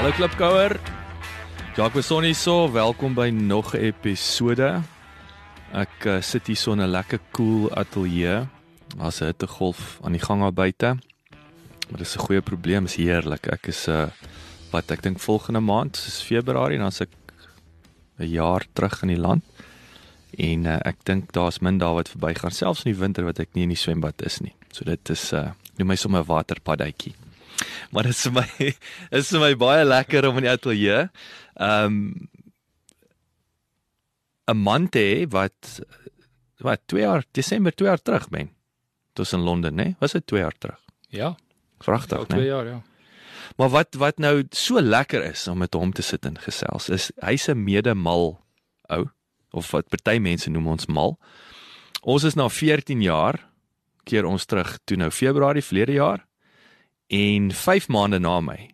Hallo Klipkouer. Jacques Besonnie so, welkom by nog 'n episode. Ek uh, sit hier so in 'n lekker cool ateljee. Daar's 'n hittegolf aan die gang daar buite. Maar dis 'n goeie probleem, is heerlik. Ek is 'n uh, wat ek dink volgende maand, is Februarie, dan as ek 'n jaar terug in die land. En uh, ek dink daar's min daar wat verbygaan, selfs in die winter wat ek nie in die swembad is nie. So dit is uh noem my sommer 'n waterpaddatjie. Maar dit is vir my is vir my baie lekker om in die ateljee. Ehm um, 'n man te hê wat wat 2 jaar Desember 2 jaar terug ben. Dit in Londen, né? Was dit 2 jaar terug? Ja, Vragtig, al 2 né? jaar ja. Maar wat wat nou so lekker is om met hom te sit en gesels is hy's 'n medemal ou of wat party mense noem ons mal. Ons is na 14 jaar keer ons terug toe nou Februarie verlede jaar en 5 maande na my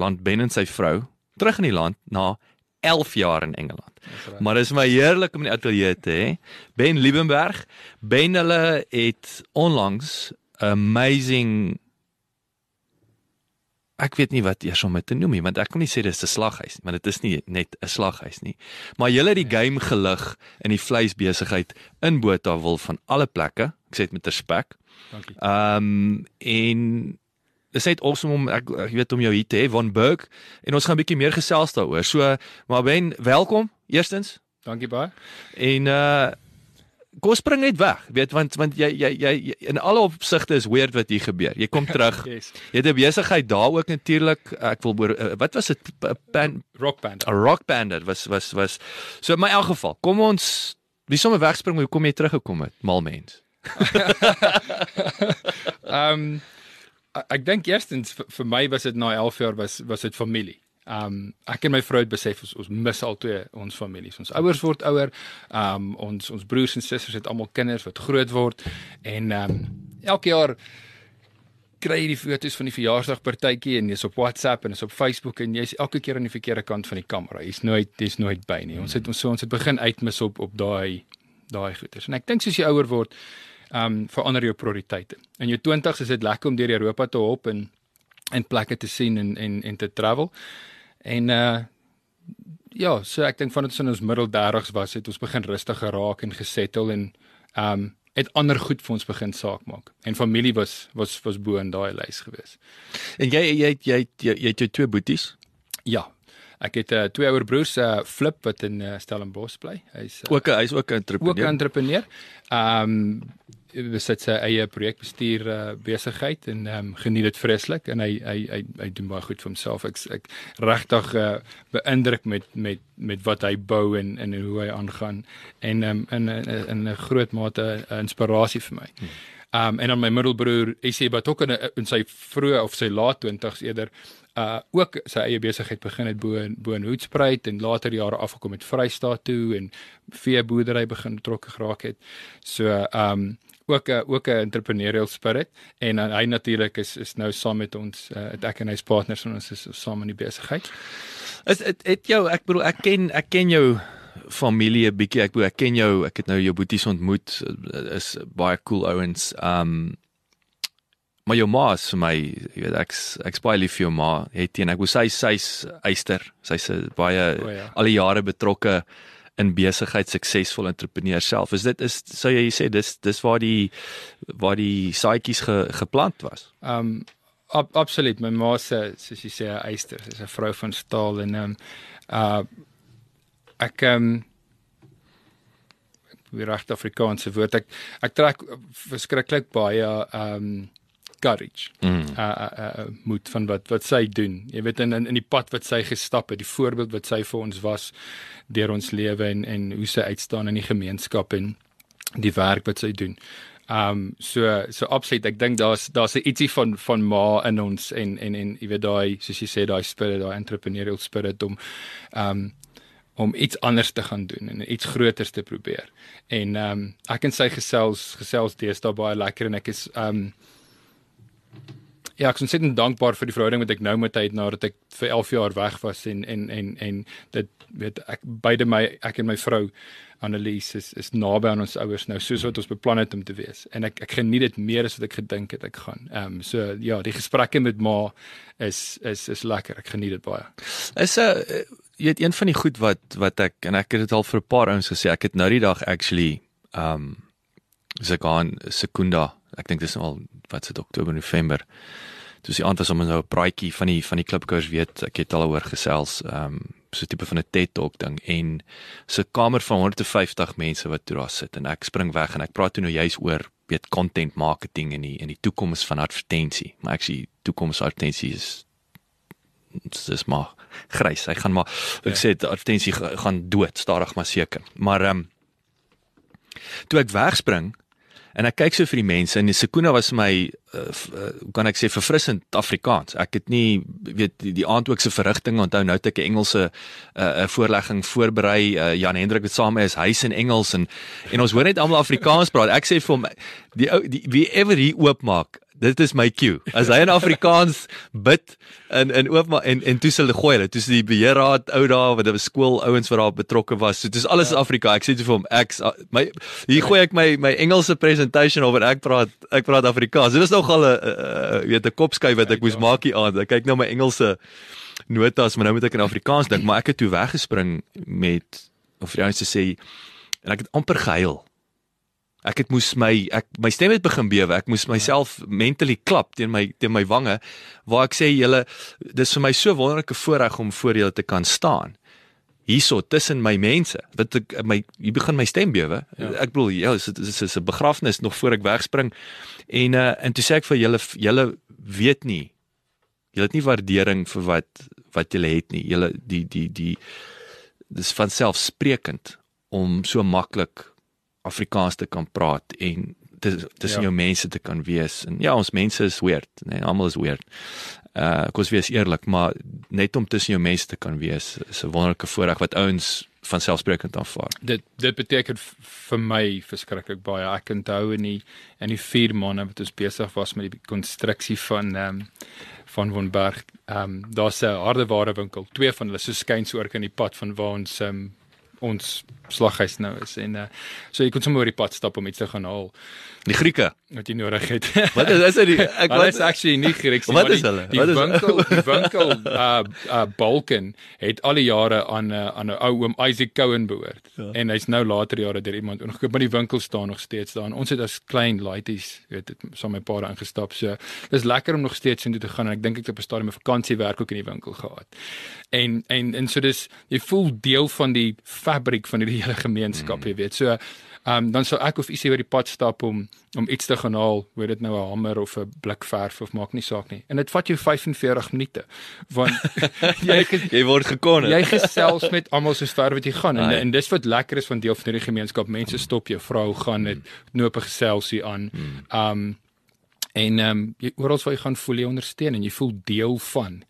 land Ben en sy vrou terug in die land na 11 jaar in Engeland. Right. Maar dit is my heerlik om in die ateljee te hê. Ben Liebenberg, Ben hulle het onlangs amazing ek weet nie wat eers om dit te noem nie, want ek kan nie sê dis 'n slaghuis nie, want dit is nie net 'n slaghuis nie. Maar julle het die game gelig in die vleisbesigheid in Botawil van alle plekke. Ek sê dit met respek. Dankie. Ehm um, en dis net awesome om ek, ek weet om jou hier te hê van Burg en ons gaan 'n bietjie meer gesels daaroor. So, maar Ben, welkom eerstens. Dankie baie. En uh kom spring net weg, weet want want jy jy jy in alle opsigte is weird wat hier gebeur. Jy kom terug. Yes. Jy het 'n besigheid daar ook natuurlik. Ek wil oor uh, wat was dit 'n band Rock band. 'n rock band dit was was was so in my elk geval. Kom ons wie sommer wegspring hoe kom jy teruggekom het? Mal mens. Ehm um, ek dink eerstens vir, vir my was dit na 11 jaar was was dit familie. Ehm um, ek en my vrou het besef ons, ons mis al twee ons families. Ons ouers word ouer. Ehm um, ons ons broers en susters het almal kinders wat groot word en ehm um, elke jaar kry jy die foto's van die verjaarsdagpartytjie en jy's op WhatsApp en is op Facebook en jy's elke keer aan die verkeerde kant van die kamera. Jy's nooit jy's nooit by nie. Ons het ons so ons het begin uitmis op op daai daai goeders. En ek dink soos jy ouer word, ehm um, verander jou prioriteite. In jou 20's is dit lekker om deur Europa te hop en en plekke te sien en en en te travel. En uh ja, so ek dink vandat ons in ons middel 30's was, het ons begin rustig geraak en gesettel en um, het ander goed vir ons begin saak maak. En familie was was was bo in daai lys gewees. En jy jy jy jy, jy het jou twee boeties. Ja. Ek het uh, twee ouer broers, uh, Flip wat in uh, Stellenbosch bly. Hy's uh, Ook hy's ook 'n ook 'n entrepreneur. entrepreneur. Ehm um, besit sy eie projekbestuur uh, besigheid en ehm um, geniet dit vreeslik en hy hy hy hy doen baie goed vir homself. Ek ek regtig uh, beïndruk met met met wat hy bou en en hoe hy aangaan en ehm um, in in 'n groot mate 'n inspirasie vir my. Ehm um, en dan my middelbroer, hy sê wat ook in, in sy vroeë of sy laat 20's eerder uh ook sy eie besigheid begin het bo in bo in Hoedspruit en later jare afgekom met Vrystaat toe en veeboerdery begin betrokke geraak het. So ehm um, ook 'n ook 'n entrepreneurial spirit en uh, hy natuurlik is is nou saam met ons uh, het ek en hy's partners en ons is saam in die besigheid. Is dit het jou ek bedoel ek ken ek ken jou familie bietjie. Ek bedoel ek ken jou, ek het nou jou boeties ontmoet. Is baie cool ouens. Um maar jou ma is vir my, jy weet ek's ek's baie lief vir jou ma. Het teen ek wou sy sy's eyster. Sy's 'n baie O ja. al die jare betrokke in besigheid, suksesvol entrepreneur self. Is dit is sou jy sê dis dis waar die waar die saadjies ge, geplant was. Ehm um, ab, absoluut. My ma se soos jy sê 'n eyster, sy's 'n vrou van staal en ehm um, uh ek ehm um, wie reg Afrikaanse woord ek ek trek verskriklik baie ehm um, courage. Mm. uh uh, uh moed van wat wat sy doen. Jy weet in in, in die pad wat sy gestap het, die voorbeeld wat sy vir ons was deur ons lewe en en hoe sy uitstaan in die gemeenskap en die werk wat sy doen. Um, so so absoluut ek dink daar's daar's 'n ietsie van van ma in ons en en en jy weet daai soos jy sê daai spirit daai entrepreneurial spirit om um, om iets anders te gaan doen en iets groters te probeer. En ehm um, ek en sy gesels gesels deesdae baie lekker en ek is ehm um, Ja, ek is ontsettend dankbaar vir die verhouding wat ek nou met hy het nadat ek vir 11 jaar weg was en en en en dit weet ek beide my ek en my vrou Annelies is is naby aan ons ouers nou soos wat ons beplan het om te wees en ek ek geniet dit meer as wat ek gedink het ek gaan. Ehm um, so ja, die gesprekke met ma is is is lekker. Ek geniet dit baie. Is 'n uh, jy weet een van die goed wat wat ek en ek het dit al vir 'n paar ouens gesê. Ek het nou die dag actually ehm um, se gaan sekunda. Ek dink dis al wat se Oktober November. Dis die aand was om nou 'n praatjie van die van die klipkoers weet. Ek het al oor gesels ehm um, so 'n tipe van 'n TED Talk ding en so 'n kamer van 150 mense wat toe daar sit en ek spring weg en ek praat toe nou juist oor weet content marketing en die en die toekoms van advertensie. Maar ek sê toekoms advertensie is dis maar grys. Hy gaan maar ek ja. sê advertensie gaan dood stadig maar seker. Maar ehm um, toe ek wegspring en ek kyk so vir die mense en die sekunda was my uh, uh, kan ek sê verfrissend Afrikaans. Ek het nie weet die, die aand ook se verrigting onthou nou het ek 'n Engelse 'n uh, voorlegging voorberei. Uh, Jan Hendrik het saam is huis in Engels en en ons hoor net almal Afrikaans praat. Ek sê vir hom die ou wie ever hier oopmaak dit is my cue. As hy in Afrikaans bid in in oopma en en toe hulle gooi hulle, toe die beheerraad ou daar wat 'n skool ouens wat daar betrokke was. So dis alles ja. Afrika. Ek sê toe vir hom ek my hier gooi ek my my Engelse presentation oor ek praat ek praat Afrikaans. Dit is nogal 'n weet 'n kopskuif wat ek moes ja. maak hier aan. Ek kyk nou my Engelse notas, maar nou moet ek in Afrikaans dink, maar ek het toe weggespring met of jy net sê en ek het amper gehuil. Ek het moes my ek my stem het begin bewe. Ek moes myself mentally klap teen my teen my wange waar ek sê julle dis vir my so wonderlike voorreg om voor julle te kan staan. Hierso tussen my mense. Wat ek my hier begin my stem bewe. Ja. Ek bedoel ja, dit is, is 'n begrafnis nog voor ek wegspring. En uh en toe sê ek vir julle julle weet nie. Julle het nie waardering vir wat wat julle het nie. Julle die die die dis van selfsprekend om so maklik Afrikaans te kan praat en tussen ja. jou mense te kan wees. En ja, ons mense is weird, nee, almal is weird. Uh ek was wees eerlik, maar net om tussen jou mense te kan wees is 'n wonderlike voorreg wat ouens van selfsprekend aanvaar. Dit dit beteken vir my verskriklik baie. Ek onthou in die in die 4 maande wat ons besig was met die konstruksie van ehm um, van von Berg. Ehm um, daar's 'n hardeware winkel, twee van hulle so skuins oor kan die pad van waar ons ehm um, ons slaghuis nou is en uh, so jy kon sommer oor die pad stap om iets te gaan haal. Die Grieke wat jy nodig het. wat is is dit? Ek wat is actually nie Grieks nie. Wat is hulle? Die, die winkel, die winkel uh uh Balkan het al die jare aan 'n uh, aan 'n ou oom Isaac Cohen behoort. Ja. En hy's nou later jare deur iemand ingekoop, maar die winkel staan nog steeds daar. En ons het as klein laities, weet dit, saam met my pa ingestap. So dis lekker om nog steeds in toe te gaan en ek dink ek het op 'n stadium 'n vakansiewerk ook in die winkel gehad. En en en so dis jy voel deel van die fabriek van hierdie hele gemeenskap, jy weet. So Ehm um, dan sou ek of ietsie oor die pad stap om om iets te gaan haal, hoe dit nou 'n hamer of 'n blik verf of maak nie saak nie. En dit vat jou 45 minute want jy jy word gekon. Jy gesels met almal so ver wat jy gaan en, en dis wat lekker is van deel van hierdie gemeenskap. Mense stop jou, vrou gaan dit knoop 'n geselsie aan. Hmm. Ehm um, en ehm um, jy oral waar jy gaan voel jy ondersteun en jy voel deel van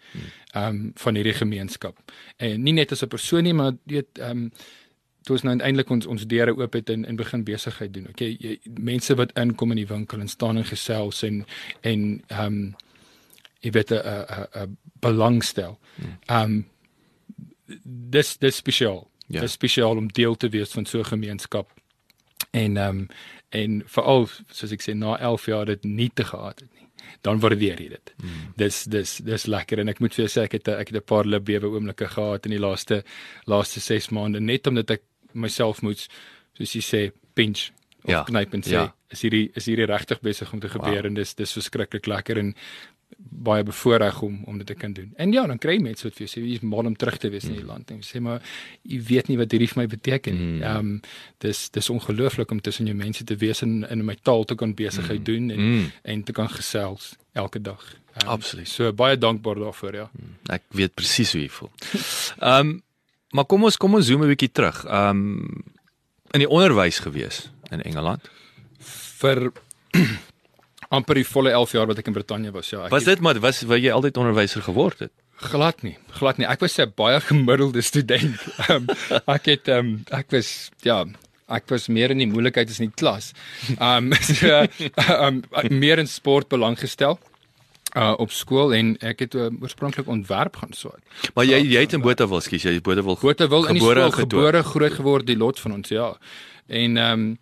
ehm um, van hierdie gemeenskap. En nie net as 'n persoon nie, maar weet ehm um, toe ons nou eintlik ons ons deure oop het en en begin besigheid doen. Okay, jy, mense wat inkom in die winkel en staan en gesels en en ehm um, jy weet 'n 'n 'n belangstel. Ehm um, dis dis spesiaal. Ja. Dis spesiaal om deel te wees van so 'n gemeenskap. En ehm um, en veral soos ek sê na 11 jaar dit nie te gehad het nie dan waardeer jy dit. Mm. Dis dis dis lekker en ek moet vir jou sê ek het ek het 'n paar libbewe oomblikke gehad in die laaste laaste 6 maande net omdat ek myself moet soos jy sê pinch of ja. knyp en sê ja. is hierdie is hierdie regtig besig om te gebeur wow. en dis dis verskriklik lekker en baie bevoordeel om om dit te kan doen. En ja, dan kry mense wat vir jou sê jy's mal om terug te wees mm. in die mm. land en sê maar jy weet nie wat hierdie vir my beteken nie. Mm. Ehm um, dis dis ongelooflik om tussen jou mense te wees en in my taal te kan besigheid mm. doen en mm. en te kan gesels elke dag. Um, Absoluut. So baie dankbaar daarvoor, ja. Mm. Ek weet presies hoe jy voel. Ehm um, maar kom ons kom ons zoom 'n bietjie terug. Um, in die onderwys gewees in Engeland vir amper die volle 11 jaar wat ek in Brittanje was. Ja, ek Was dit maar was wou jy altyd onderwyser geword het? glad nie, glad nie. Ek was 'n baie gemiddelde student. Um, ek het um, ek was ja, ek was meer in die moeilikheid as in die klas. Um so um meer in sport belang gestel uh op skool en ek het uh, oorspronklik ontwerp gaan swaat. Maar jy jy het in Botawil, skus jy, Botawil. Botawil in die skool gebore groot geword die lot van ons ja. En ehm um,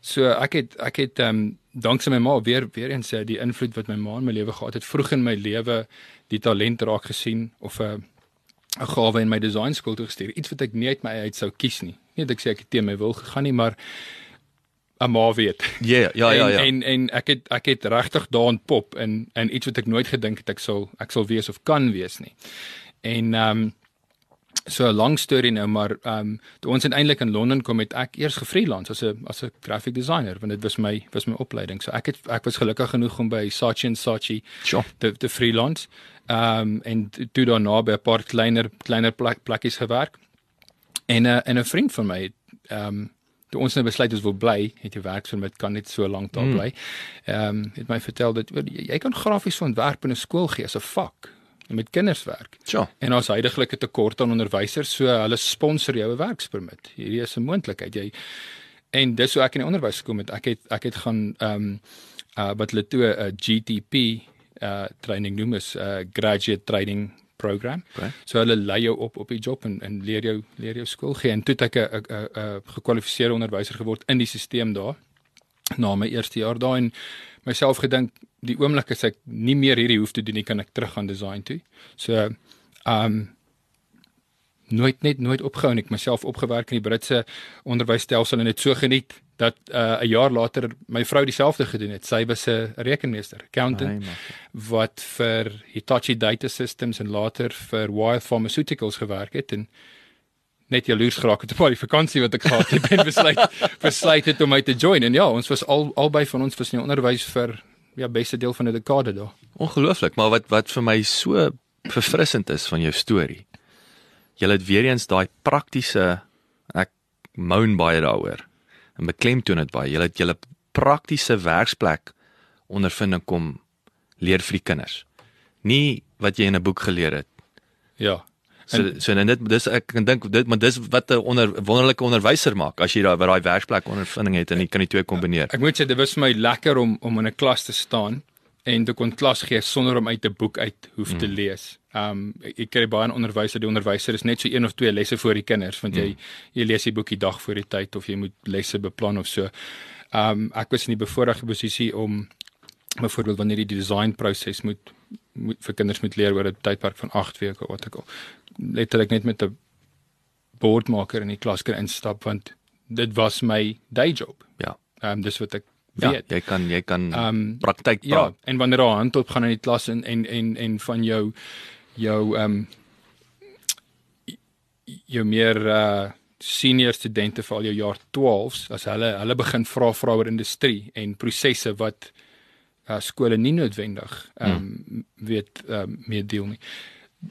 so ek het ek het ehm um, danksy my ma weer weer eens uh, die invloed wat my ma in my lewe gehad het vroeg in my lewe die talent raak gesien of 'n uh, 'n gawe in my design skool toe gestuur. Iets wat ek nie uit my uit sou kies nie. Nie dat ek sê ek het teen my wil gegaan nie, maar 'n ma weet. Ja, ja, ja, ja. En en, en ek het ek het regtig daarin pop in in iets wat ek nooit gedink het ek sal ek sal wees of kan wees nie. En ehm um, so 'n lang storie nou, maar ehm um, toe ons uiteindelik in Londen kom het ek eers gefreelance as 'n as 'n graphic designer want dit was my was my opleiding. So ek het ek was gelukkig genoeg om by Saatchi & Saatchi Sure. te te freelance. Ehm um, en toe daarna by 'n paar kleiner kleiner plek, plekkies gewerk. En 'n en 'n vriend van my het ehm um, toe ons nou besluit ons wil bly, het jy werksvermit kan net so lank daar Mm. bly. Ehm um, het my vertel dat jy, kan grafiese ontwerp in 'n skool gee as 'n vak met kinders werk. Sure. En ons heidaglik 'n tekort aan onderwysers, so hulle sponsor jou 'n werkspermit. Hierdie is 'n moontlikheid. Jy en dis hoe ek in die onderwys gekom het. Ek het ek het gaan ehm um, uh wat hulle toe 'n GTP uh training noem is uh, graduate training program. Okay. So hulle lei jou op op die job en en leer jou leer jou skool gee en toe het ek 'n 'n 'n gekwalifiseerde onderwyser geword in die stelsel daar na my eerste jaar daar en myself gedink die oomblik as ek nie meer hierdie hoef te doen nie kan ek terug gaan design toe. So ehm um, nooit net nooit opgehou en ek myself opgewerk in die Britse onderwysstelsel en dit so geniet dat uh, 'n jaar later my vrou dieselfde gedoen het. Sy was 'n rekenmeester, accountant Nee, wat vir Hitachi Data Systems en later vir Wyeth Pharmaceuticals gewerk het en net jaloers geraak het op al die vakansie wat ek gehad het en besluit besluit het om my te join en ja, ons was al albei van ons was in die onderwys vir ja, beste deel van 'n dekade daar. Ongelooflik, maar wat wat vir my so verfrissend is van jou storie. Jy het weer eens daai praktiese ek moan baie daaroor en beklemtoon dit baie. Jy het julle praktiese werksplek ondervinding kom leer vir die kinders. Nie wat jy in 'n boek geleer het. Ja. So so en dit dis ek kan dink dit maar dis wat 'n onder wonderlike onderwyser maak as jy daai wat daai werksplek ondervinding het en jy kan die twee kombineer. Ek moet sê dit was vir my lekker om om in 'n klas te staan en te kon klas gee sonder om uit 'n boek uit hoef te lees. Um ek kry baie 'n onderwyser, die onderwyser is net so een of twee lesse vir die kinders want jy jy lees die boek die dag voor die tyd of jy moet lesse beplan of so. Um ek was in die bevoordeelde posisie om byvoorbeeld wanneer die design proses moet, moet vir kinders moet leer oor 'n tydperk van 8 weke wat ek al letterlik net met 'n bordmaker in die klas kan instap want dit was my day job. Ja. Ehm um, dis wat ek Ja, weet. jy kan jy kan Ehm, praktyk Ja, praat. en wanneer daar 'n hand op gaan in die klas en en en en van jou jou ehm um, jou meer uh senior studente vir al jou jaar 12s as hulle hulle begin vra vra oor industrie en prosesse wat uh skole nie noodwendig ehm um, weet ehm um, meer deel nie.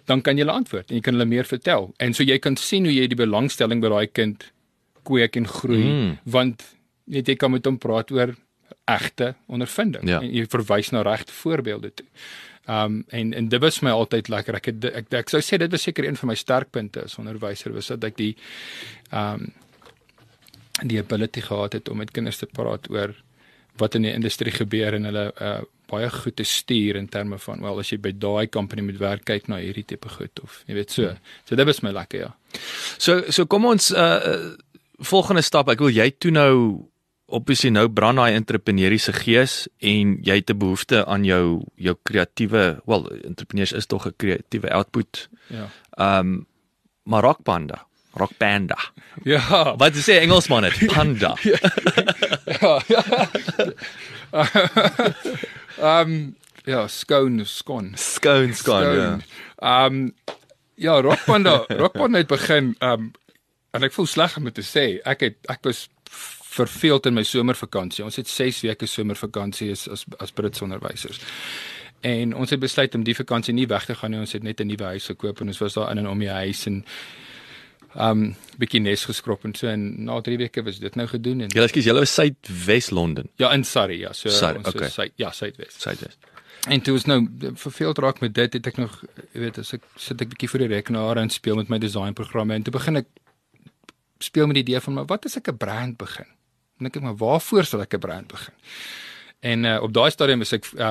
Dan kan jy hulle antwoord en jy kan hulle meer vertel. En so jy kan sien hoe jy die belangstelling by daai kind kweek en groei Mm. want weet, jy kan met hom praat oor egte ondervinding Ja. en jy verwys na regte voorbeelde toe. Um en en dit was my altyd lekker. Ek het ek ek sou sê dit was seker een van my sterkpunte as onderwyser was dat ek die um die ability gehad het om met kinders te praat oor wat in die industrie gebeur en hulle uh baie goed te stuur in terme van wel as jy by daai company moet werk kyk na hierdie tipe goed of jy weet so. So dit was my lekker ja. So so kom ons uh uh, volgende stap. Ek wil jy toe nou obviously nou brand daai entrepreneuriese gees en jy het 'n behoefte aan jou jou kreatiewe, wel entrepreneurs is tog 'n kreatiewe output. Ja. Um maar rock panda, rock panda. Ja. Wat sê Engelsman dit? Panda. ja, ja. um ja, skoon, skon. Skoon skoon ja. Um ja, Rockpanda, Rockpanda het begin um en ek voel sleg om dit te sê. Ek het ek was verveeld in my somervakansie. Ons het 6 weke somervakansie as as, as Britse onderwysers. En ons het besluit om die vakansie nie weg te gaan nie. Ons het net 'n nuwe huis gekoop en ons was daar in en om die huis en um bietjie nes geskrop en so en na 3 weke was dit nou gedoen en Julle ekskuus, julle was Suidwes Londen. ja in Surrey ja, so Surrey, ons okay. is Suid ja, Suidwes. Suidwes. En toe is nou verveeld raak met dit, het ek nog jy weet, as ek sit ek bietjie voor die rekenaar en speel met my designprogramme en toe begin ek speel met die idee van maar wat as ek 'n brand begin? En ek dink maar waarvoor sal ek 'n brand begin? En uh, op daai stadium is ek uh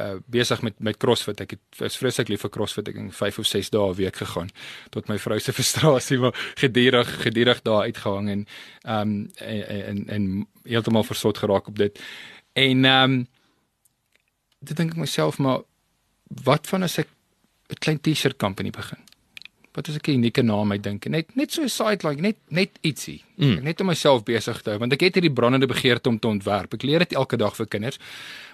uh besig met met CrossFit. Ek het is vreeslik lief vir CrossFit. Ek het 5 of 6 dae 'n week gegaan tot my vrou se frustrasie maar gedurig gedurig daar uitgehang en um en en, en heeltemal versot geraak op dit. En um dit dink ek myself maar wat van as ek 'n klein T-shirt company begin? Wat ek 'n unieke naam uit dink? Net net so 'n sideline, net net ietsie. Mm. Net om myself besig te hou want ek het hierdie brandende begeerte om te ontwerp. Ek leer dit elke dag vir kinders.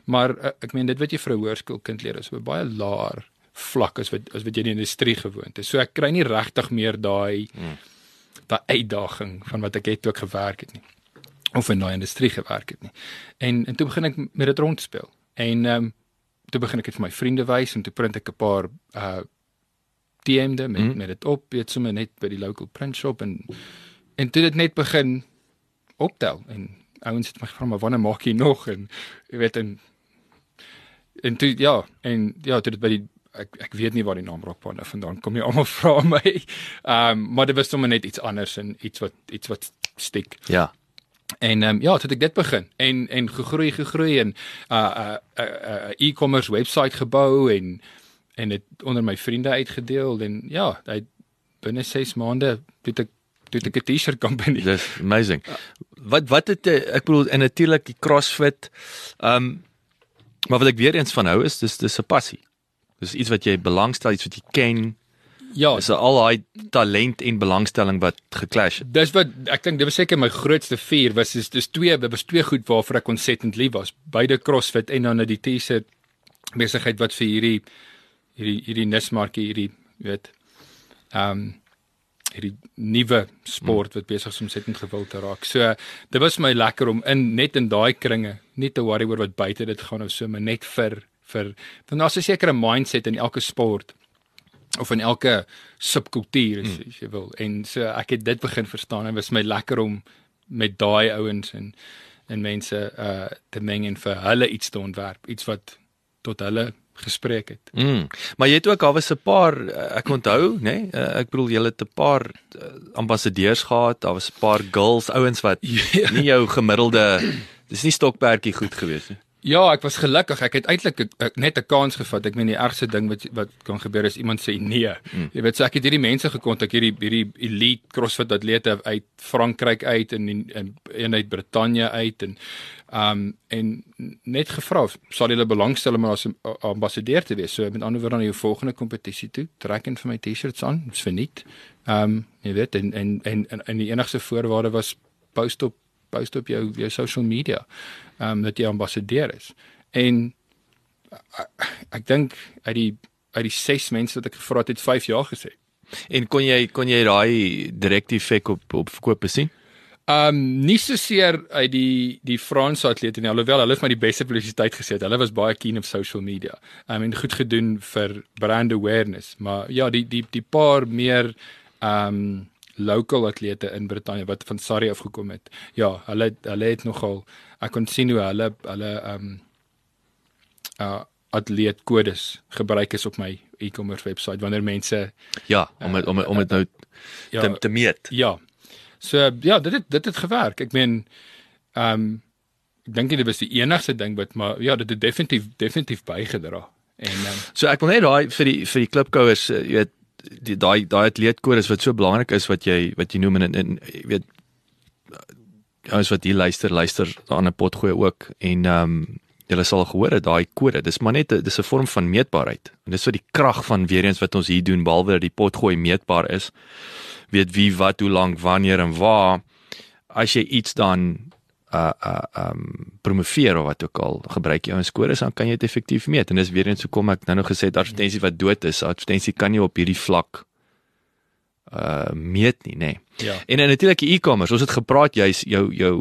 Maar uh, ek meen dit wat jy vir 'n hoërskoolkind leer is op baie laer vlak as wat as wat jy in die industrie gewoond is. So ek kry nie regtig meer daai mm. daai uitdaging van wat ek het toe ek gewerk het nie of in daai industrie gewerk het nie. En en toe begin ek met dit rondspeel. En ehm um, toe begin ek dit vir my vriende wys en toe print ek 'n paar uh TM'de met mm. met dit op, weet sommer net by die local print shop en en toe dit net begin optel en ouens het my gevra maar wanneer maak jy nog en jy weet en en toe ja en ja toe dit by die ek ek weet nie waar die naam Rockband vandaan kom jy almal vra my. Ehm um, maar dit was sommer net iets anders en iets wat iets wat stiek. Ja. En ehm um, ja, toe het ek dit begin en en gegroei gegroei en 'n uh, 'n uh, 'n uh, e-commerce webwerf gebou en en dit onder my vriende uitgedeel en ja, hy binne 6 maande het ek het ek 'n T-shirt company. Dis amazing. Wat wat het ek bedoel en natuurlik die CrossFit ehm um, maar wat ek weer eens van hou is dis dis 'n passie. Dis iets wat jy belangstel, iets wat jy ken. Ja, Dis al daai talent en belangstelling wat geklash het. dis wat ek dink dit was seker my grootste vuur was is dis twee dit was twee goed waarvoor ek ontsettend lief was. Beide CrossFit en dan nou die T-shirt besigheid wat vir hierdie hierdie hierdie nismarkie hierdie weet ehm um, hierdie nuwe sport wat besig is om ontsettend gewild te raak. So dit was my lekker om in net in daai kringe nie te worry oor wat buite dit gaan of so, maar net vir vir want daar's 'n sekere mindset in elke sport of in elke subkultuur as, as jy wil. En so ek het dit begin verstaan en was my lekker om met daai ouens en en mense uh te meng en vir hulle iets te ontwerp, iets wat tot hulle gespreek het. Mm. Maar jy het ook al was 'n paar eh, ek onthou, nê? Nee? Ek bedoel jy het 'n paar uh, ambassadeurs gehad. Daar was 'n paar girls, ouens wat Ja. nie jou gemiddelde dis nie stokperdjie goed gewees nie. Ja, ek was gelukkig. Ek het eintlik net 'n kans gevat. Ek meen die ergste ding wat wat kan gebeur is iemand sê nee. Mm. Jy weet, so ek het hierdie mense gekontak, hierdie hierdie elite CrossFit atlete uit Frankryk uit en en, en een uit Brittanje uit en um en net gevra sal hulle belangstel om as ambassadeur te wees. So met ander woorde aan jou volgende kompetisie toe, trek in vir my T-shirts aan, dis verniet. Um jy weet en en en en, en die enigste voorwaarde was post op post op jou jou social media ehm um, dat jy ambassadeur is. En ek, ek dink uit die uit die 6 mense wat ek gevra het, het 5 jaar gesê. En kon jy kon jy daai direkte effek op op verkope sien? Ehm um, nie so seer uit die die Franse atlete nie, alhoewel hulle het my die beste publisiteit gesê het. Hulle was baie keen op social media. I mean goed gedoen vir brand awareness, maar ja, die die die paar meer ehm um, local atlete in Brittanje wat van Sarri af gekom het. Ja, hulle hulle het nogal ek kon sien hoe hulle hulle ehm um, uh atleetkodes gebruik is op my e-commerce webwerf wanneer mense Ja, om het, om het, om dit nou ja te, te meet. ja. So ja, dit het dit het gewerk. Ek meen ehm um, ek dink dit was die enigste ding wat maar ja, dit het definitief definitief bygedra. En um, So ek wil net daai vir die vir die klipkouers, uh, jy weet die daai daai atleetkodes wat so belangrik is wat jy wat jy noem en, en jy weet ouens wat hier luister, luister aan 'n pot gooi ook en ehm um, julle sal gehoor het daai kode. Dis maar net dis 'n vorm van meetbaarheid. En dis wat die krag van weer eens wat ons hier doen behalwe dat die pot gooi meetbaar is. Weet wie wat hoe lank wanneer en waar as jy iets dan uh uh um promoveer of wat ook al gebruik jy ons kodes dan kan jy dit effektief meet en dis weer eens hoekom ek nou nog gesê het advertensie wat dood is advertensie kan nie op hierdie vlak uh meet nie nê nee. ja. en en natuurlik e-commerce ons het gepraat jy's jou jou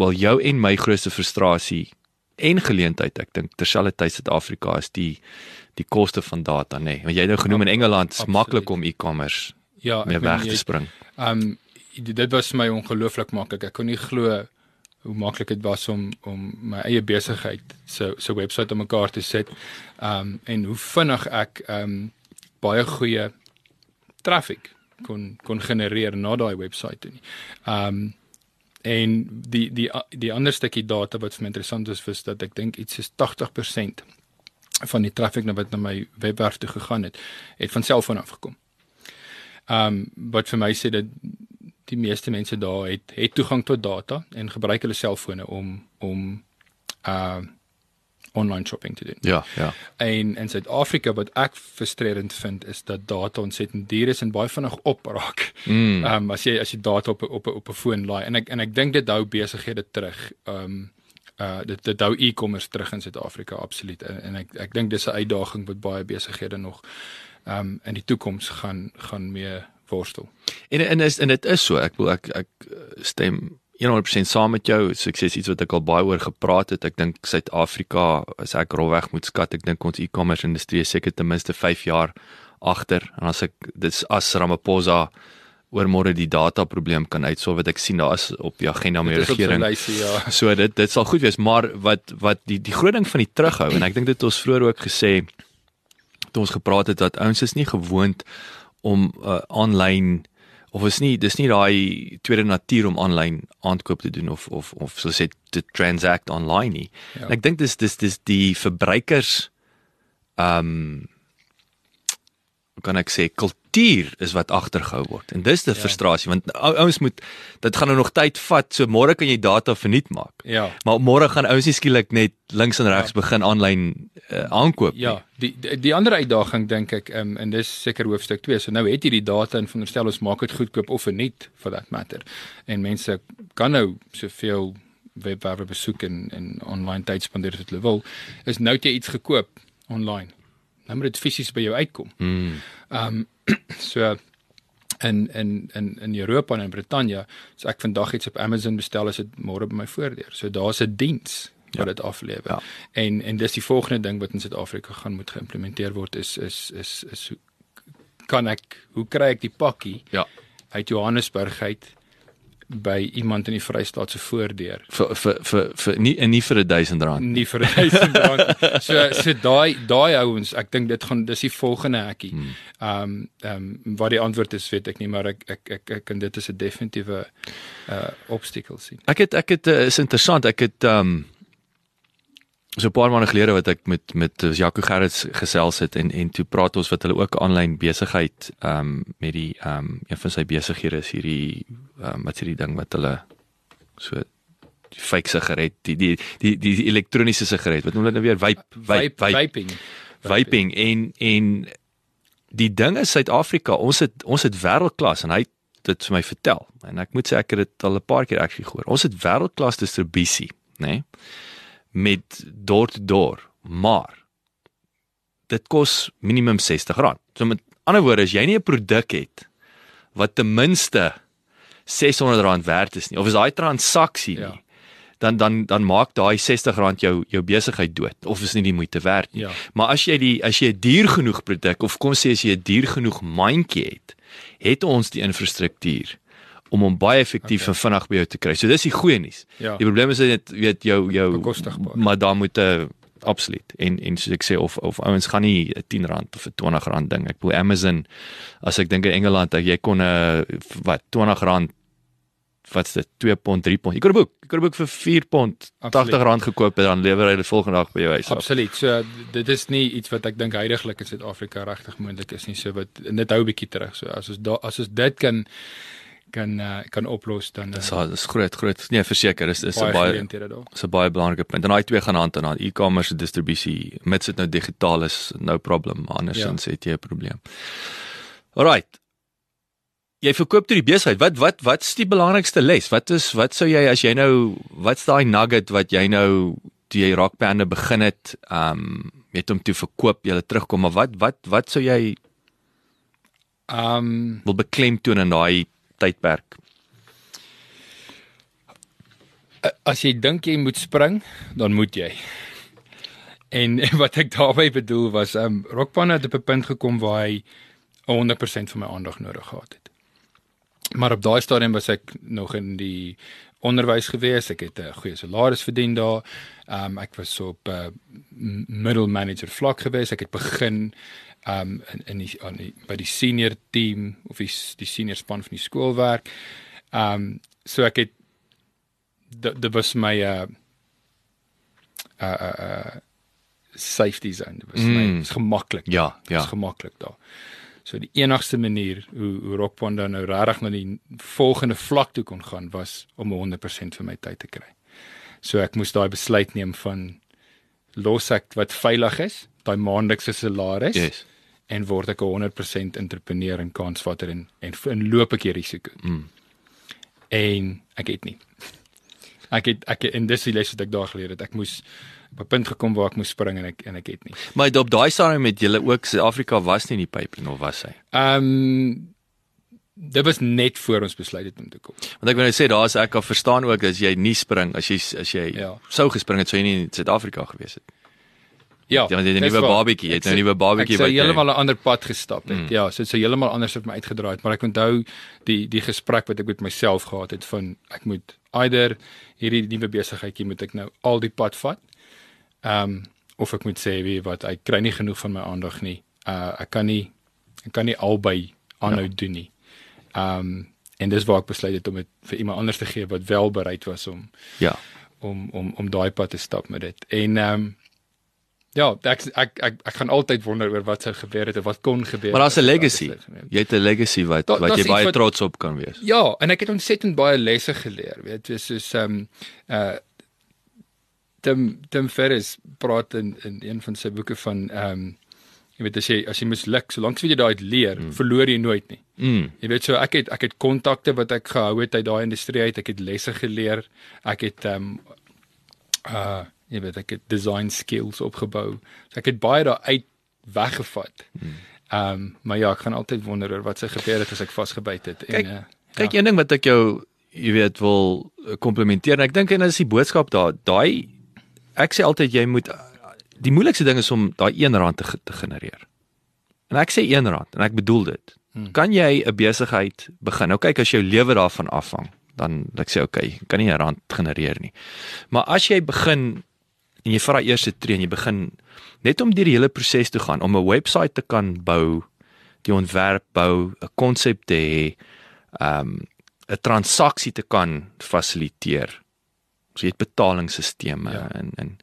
wel jou en my grootste frustrasie en geleentheid ek dink terselfdertyd Suid-Afrika is die die koste van data nê nee. want jy het nou genoem in Engeland is maklik om e-commerce Ja, meen, weg jy- te spring. Um dit was vir my ongelooflik maklik. Ek kon nie glo hoe maklik dit was om om my eie besigheid so so webwerf op mekaar te sit. Um en hoe vinnig ek um baie goeie traffic kon kon genereer na daai webwerf toe nie. Um en die die die ander stukkie data wat vir my interessant is was dat ek dink iets is 80% van die traffic wat na my webwerf toe gegaan het, het van selfoon af gekom. Um wat vir my sê dat die meeste mense daar het het toegang tot data en gebruik hulle selfone om om uh online shopping te doen. Ja, ja. En in Suid-Afrika wat ek frustrerend vind is dat data ontsettend duur is en baie vinnig opraak. Mm. Ehm um, as jy as jy data op op op 'n foon laai en ek en ek dink dit hou besighede terug. Ehm um, uh dit dit hou e-commerce terug in Suid-Afrika absoluut en, en ek ek dink dis 'n uitdaging wat baie besighede nog ehm um, in die toekoms gaan gaan mee worstel. En en is en dit is so. Ek wil ek ek eh, stem 100% saam met jou. Sukses iets wat ek al baie oor gepraat het. Ek dink Suid-Afrika, as ek rolweg moet skat, ek dink ons e-commerce industrie is seker ten minste 5 jaar agter. En as ek dis as Ramaphosa oor môre die data probleem kan uitsolf wat ek sien daar is op die agenda met die regering. lysie, ja. So dit dit sal goed wees, maar wat wat die die groot ding van die terughou en ek dink dit het ons vroeër ook gesê toe ons gepraat het dat ouens is nie gewoond om uh, aanlyn of is nie dis nie daai tweede natuur om aanlyn aankoop te doen of of of so sê te transact online nie. Ja. Ja. Ek dink dis dis dis die verbruikers ehm um, kan ek sê kultuur is wat agtergehou word. En dis die Ja. ja. frustrasie want ou- ouens moet dit gaan nou nog tyd vat. So môre kan jy data verniet maak. Ja. Maar môre gaan ouens nie skielik net links en regs ja. begin aanlyn uh, aankoop nie. Ja, die die, die ander uitdaging dink ek um, en dis seker hoofstuk 2. So nou het jy die data en veronderstel ons maak dit goedkoop of verniet for that matter. En mense kan nou soveel webwerwe besoek en en online tyd spandeer wat hulle wil. Is nou jy iets gekoop online. Nou moet dit fisies by jou uitkom. Mm. Ehm um, so in in in in Europa en in Brittanje, as ek vandag iets op Amazon bestel, is dit môre by my voordeur. So daar's 'n diens wat dit aflewer. Ja. En en dis die volgende ding wat in Suid-Afrika gaan moet geïmplementeer word is is is is hoe kan ek hoe kry ek die pakkie Ja. uit Johannesburg uit by iemand in die Vrystaat se voordeur? vir vir vir vir nie en nie vir 'n 1000 rand. nie vir 1000 rand. So so daai daai ouens, ek dink dit gaan dis die volgende hekkie. Ehm um, ehm um, wat die antwoord is weet ek nie, maar ek ek ek, ek en dit is 'n definitiewe uh obstacle sien. Ek het ek het uh, is interessant. Ek het ehm um, so 'n paar maande gelede wat ek met met uh, Jaco Gerrits gesels het en en toe praat ons wat hulle ook aanlyn besigheid ehm um, met die ehm um, een van sy besighede is hierdie ehm um, wat is hierdie ding wat hulle so die fake sigaret, die die die die, die elektroniese sigaret. Wat noem hulle nou weer? Vape vape vape vaping. vaping en en die ding is Suid-Afrika, ons het ons het wêreldklas en hy het dit vir my vertel en ek moet sê ek het dit al 'n paar keer actually gehoor. Ons het wêreldklas distribusie, nê? Nee? Met door to door, maar dit kos minimum R60. So met ander woorde, as jy nie 'n produk het wat ten minste R600 werd is nie of is daai transaksie nie, Ja. dan dan dan maak daai R60 jou jou besigheid dood of is nie die moeite werd nie. Ja. Maar as jy die as jy 'n duur genoeg produk of kom sê as jy 'n duur genoeg mandjie het, het ons die infrastruktuur om hom baie effektief okay. en vinnig by jou te kry. So dis die goeie nuus. Ja. Die probleem is net weet jou jou Bekostigbaar. maar daar moet 'n absoluut en en soos ek sê of of ouens gaan nie 'n 10 rand of 'n 20 rand ding. Ek bedoel Amazon as ek dink in Engeland dat jy kon 'n wat 20 rand wat's dit 2 pond 3 pond. Jy kon 'n boek, jy kon 'n boek vir 4 pond 80 Absoluut. rand gekoop en dan lewer hy dit volgende dag by jou huis. Absoluut. So dit is nie iets wat ek dink heidaglik in Suid-Afrika regtig moontlik is nie. So wat dit hou 'n bietjie terug. So as ons da, as ons dit kan kan uh, kan oplos dan uh, Dis al- dis groot groot. Nee, verseker, dis is 'n baie is 'n baie belangrike punt. En daai twee gaan hand in hand. E-commerce distribusie, mits dit nou digitaal is, no problem. Andersins ja. het jy 'n probleem. Alrite. Jy verkoop toe die besigheid. Wat wat wat's die belangrikste les? Wat is wat sou jy as jy nou wat's daai nugget wat jy nou toe jy Rockbande begin het, ehm um, het hom toe verkoop, jy het terugkom, maar wat wat wat sou jy Ehm um, wil beklemtoon in daai tydperk? as jy dink jy moet spring, dan moet jy. En wat ek daarmee bedoel was um Rockpan het op 'n punt gekom waar hy 100% van my aandag nodig gehad het. Maar op daai stadium was ek nog in die onderwys gewees. Ek het 'n goeie salaris verdien daar. Ehm um, ek was so op 'n uh, middle manager vlak gewees. Ek het begin ehm um, in in die, die by die senior team of die, die senior span van die skool werk. Um, so ek het dit was my uh uh uh, uh safety zone. Dit was mm. my gemaklik. Ja, ja. Is gemaklik daar. So die enigste manier hoe hoe Rockpanda nou regtig na die volgende vlak toe kon gaan was om 100% van my tyd te kry. So ek moes daai besluit neem van los ek wat veilig is, daai maandelikse salaris. Yes. En word ek 'n 100% entrepreneur en kansvatter en en, en loop ek hier risiko. Mm. En ek het nie. Ek het ek in dis die les wat ek daar geleer het. Ek moes op 'n punt gekom waar ek moes spring en ek en ek het nie. Maar op daai stadium met julle ook Suid-Afrika was nie in die pipeline of was hy? Ehm um, dit was net voor ons besluit het om te kom. Want ek wil net sê daar is ek kan verstaan ook as jy nie spring as jy as jy ja. sou gespring het sou jy nie in Suid-Afrika gewees het. Ja, jy het 'n nuwe babatjie, jy het 'n nuwe babatjie by. Ek sou heeltemal 'n ander pad gestap het. Mm. Ja, so dit sou heeltemal anders op my uitgedraai het, maar ek onthou die die gesprek wat ek met myself gehad het van ek moet eider hierdie nuwe besigheidjie moet ek nou al die pad vat Ehm um, of ek moet sê wie wat ek kry nie genoeg van my aandag nie. Uh ek kan nie ek kan nie albei aanhou ja. doen nie. Ehm um, en dis waar ek besluit het om dit vir iemand anders te gee wat wel bereid was om ja om om om daai pad te stap met dit. En ehm um, Ja, ek ek ek ek gaan altyd wonder oor wat sou gebeur het of wat kon gebeur. Maar daar's 'n legacy. Jy het 'n legacy wat da, wat jy baie wat, trots op kan wees. Ja, en ek het ontsettend baie lesse geleer, weet jy, soos ehm um, uh Tim Tim Ferris praat in in een van sy boeke van ehm um, jy weet as jy as jy misluk, solank jy daai leer, mm. verloor jy nooit nie. Mm. Jy weet so ek het ek het kontakte wat ek gehou het uit daai industrie uit, ek het lesse geleer. Ek het ehm um, uh jy weet ek het design skills opgebou. So ek het baie daar uit weggevat. Mm. Ehm um, maar ja, ek gaan altyd wonder oor wat se gebeur het as ek vasgebyt het en kyk, uh, kyk ja. een ding wat ek jou jy weet wil komplimenteer en ek dink en dit is die boodskap daar daai ek sê altyd jy moet die moeilikste ding is om daai 1 rand te, te genereer. En ek sê 1 rand en ek bedoel dit. Hmm. Kan jy 'n besigheid begin? Nou kyk as jou lewe daarvan afhang, dan ek sê okay, kan nie 'n rand genereer nie. Maar as jy begin en jy vat daai eerste tree en jy begin net om deur die hele proses te gaan om 'n webwerf te kan bou, die ontwerp bou, 'n konsep te hê, um 'n transaksie te kan fasiliteer So jy het betalingsstelsels ja. en en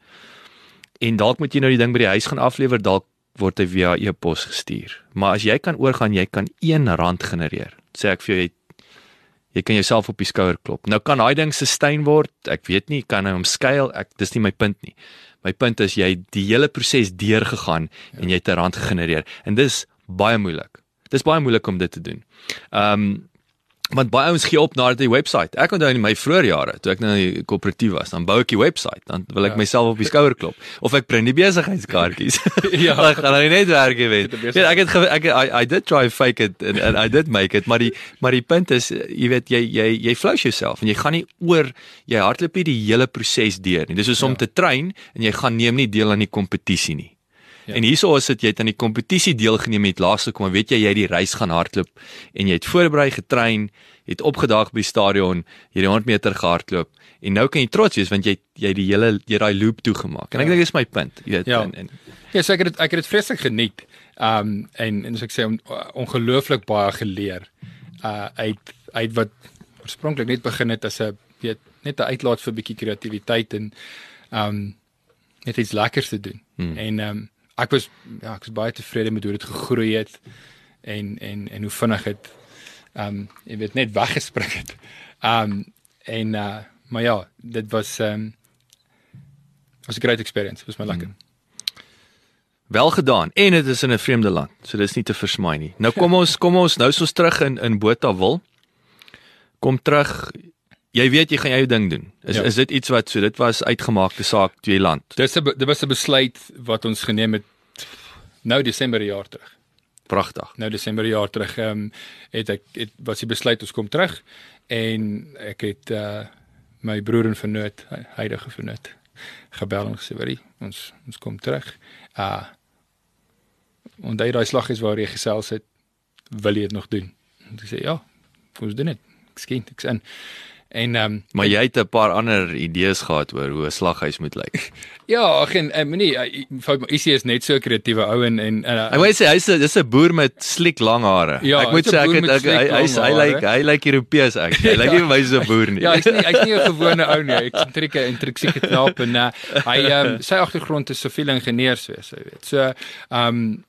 en dalk moet jy nou die ding by die huis gaan aflewer, dalk word hy via e-pos gestuur. Maar as jy kan oorgaan, jy kan R1 genereer. Sê ek vir jou jy jy kan jouself op die skouer klop. Nou kan daai ding sustain word. Ek weet nie kan hy omskuil. Ek dis nie my punt nie. My punt is jy die hele proses deurgegaan ja. en jy het 'n rand gegenereer. En dis baie moeilik. Dis baie moeilik om dit te doen. Ehm um, want baie ouens gee op na die webwerf. Ek onthou in my vroeë jare toe ek nou koöperatief was, dan bou ek die webwerf, dan wil ek ja. myself op die skouer klop of ek print die besigheidskaartjies. ja, ek gaan nou net werk weet. Ja, ek het ek I, I did try fake it and, and I did make it, maar die maar die punt is jy weet jy jy jy flous jouself en jy gaan nie oor jy hardloop nie die hele proses deur nie. Dis soos ja. om te train en jy gaan neem nie deel aan die kompetisie nie. Ja. En hierso is dit jy het aan die kompetisie deelgeneem het laaste kom, weet jy jy die reis gaan hardloop en jy het voorberei getrein, het opgedaag by die stadion, jy het 100 meter gehardloop en nou kan jy trots wees want jy jy die hele jy daai loop toegemaak. En ek ja. dink dis my punt, jy weet ja. en, en Ja, so ek het ek het dit vreeslik geniet. Um en en so ek sê on, ongelooflik baie geleer uh uit uit wat oorspronklik net begin het as 'n weet net 'n uitlaat vir 'n bietjie kreatiwiteit en um net iets lekkers te doen. Hmm. En um ek was ja, ek was baie tevrede met hoe dit gegroei het en en en hoe vinnig dit ehm um, jy weet net weggespring het. Ehm um, en uh maar ja, dit was ehm um, was 'n great experience. Was my lekker. Hmm. Wel gedaan. En dit is in 'n vreemde land. So dis nie te versmaai nie. Nou kom ons kom ons nou soos terug in in Botawil. Kom terug. Jy weet jy gaan jou ding doen. Is ja. is dit iets wat so dit was uitgemaakte saak twee land. Dis 'n dit was 'n besluit wat ons geneem het nou Desember jaar terug. Pragtig. Nou Desember jaar terug ehm um, het ek het was die besluit ons kom terug en ek het uh my broer en vernoot huidige vernoot gebel en gesê weet jy ons ons kom terug. Uh en daai slag is waar jy gesels het wil jy dit nog doen? En ek sê ja, ons doen dit. Ek skien ek's in. En ehm um, Maar jy het 'n paar ander idees gehad oor hoe 'n slaghuis moet lyk. ja, ag en um, nee, Isie is net so 'n kreatiewe ou en en Ek wil sê hy's 'n dis 'n boer met sliek lang hare. Ja, ek moet 'n sê ek het ek, hy hy's hy lyk hy lyk Europees ek. Hy lyk nie vir my so 'n boer nie. Ja, hy's nie hy's nie 'n gewone ou nie. Eksentrieke intrinsieke knap en uh, hy ehm um, sy agtergrond is siviele ingenieurswese, jy weet. So ehm um,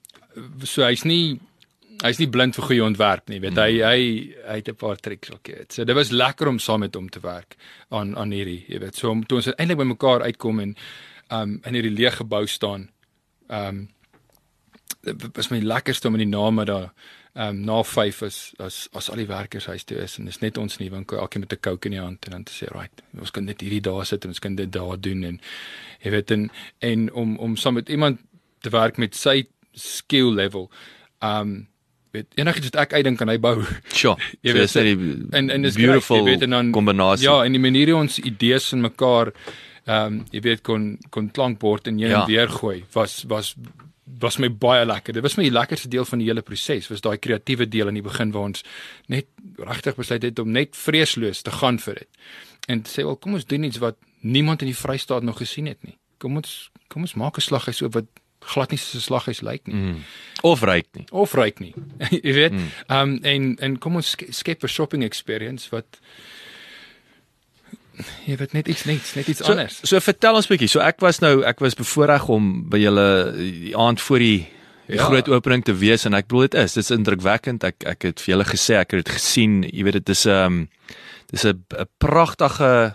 so hy's nie hy's nie blind vir goeie ontwerp nie, weet hy hy hy het 'n paar triks ook, weet. So dit was lekker om saam met hom te werk aan aan hierdie, jy weet. So om toe ons uiteindelik by mekaar uitkom en um, in hierdie leë gebou staan. Um, dit was my lekkerste om in die name daar ehm um, na 5 is as as al die werkers huis toe is en dis net ons in die winkel elkeen met 'n coke in die hand en dan te sê right ons kan net hierdie daar sit en ons kan dit daar doen en jy weet en en om om saam met iemand te werk met sy skill level ehm um, weet enigiets wat ek uitdink kan hy bou Sure. Jy weet, weet die en en dis beautiful great, weet en dan kombinasie. Ja, en die manier hoe ons idees in mekaar ehm um, jy weet kon kon klankbord en heen Ja. en weer gooi was was was my baie lekker. Dit was my die lekkerste deel van die hele proses. Was daai kreatiewe deel in die begin waar ons net regtig besluit het om net vreesloos te gaan vir dit. En sê, "Wel, kom ons doen iets wat niemand in die Vrystaat nog gesien het nie. Kom ons kom ons maak 'n slaghuis op wat glad nie soos 'n slaghuis lyk nie." mm, of ryk nie. of ryk nie. jy weet. Ehm um, en en kom ons ske- skep 'n shopping experience wat jy weet net iets net net iets So, anders. so vertel ons bietjie. So ek was nou ek was bevoorreg om by julle die aand voor die die Ja. groot opening te wees en ek bedoel dit is dit is indrukwekkend. Ek ek het vir julle gesê ek het dit gesien. Jy weet dit is 'n um, dis 'n 'n pragtige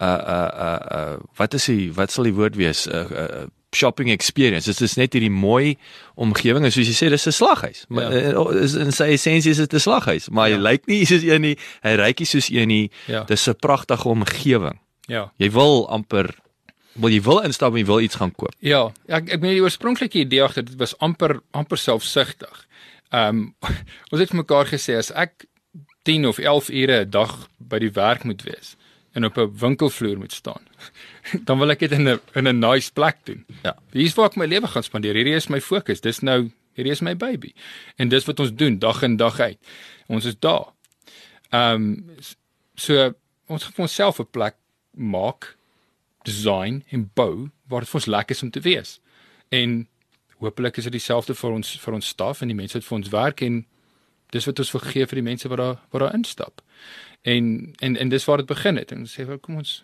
uh uh uh uh wat is die wat sal die woord wees? 'n uh, uh, shopping experience. Dit is net hierdie mooi omgewing en soos jy sê dis 'n slaghuis. Maar Ja. uh, is in sy essensie is dit 'n slaghuis, maar hy Ja. lyk nie soos een nie. Hy ryk nie soos een nie. Ja. Dis 'n pragtige omgewing. Ja. Jy wil amper wil jy wil instap en jy wil iets gaan koop. Ja, ek ek meen die oorspronklike idee agter dit was amper amper selfsugtig. Ehm um, ons het vir mekaar gesê as ek 10 of 11 ure 'n dag by die werk moet wees en op 'n winkelvloer moet staan, dan wil ek dit in 'n in 'n nice plek doen. Ja. Hier's waar ek my lewe gaan spandeer. Hierdie is my fokus. Dis nou hierdie is my baby. En dis wat ons doen dag in dag uit. Ons is daar. Ehm um, so ons gaan vir onsself 'n plek maak design en bou waar dit vir ons lekker is om te wees. En hopelik is dit dieselfde vir ons vir ons staf en die mense wat vir ons werk en dis wat ons wil gee vir die mense wat daar wat daar instap. En en en dis waar dit begin het. En ons sê wel kom ons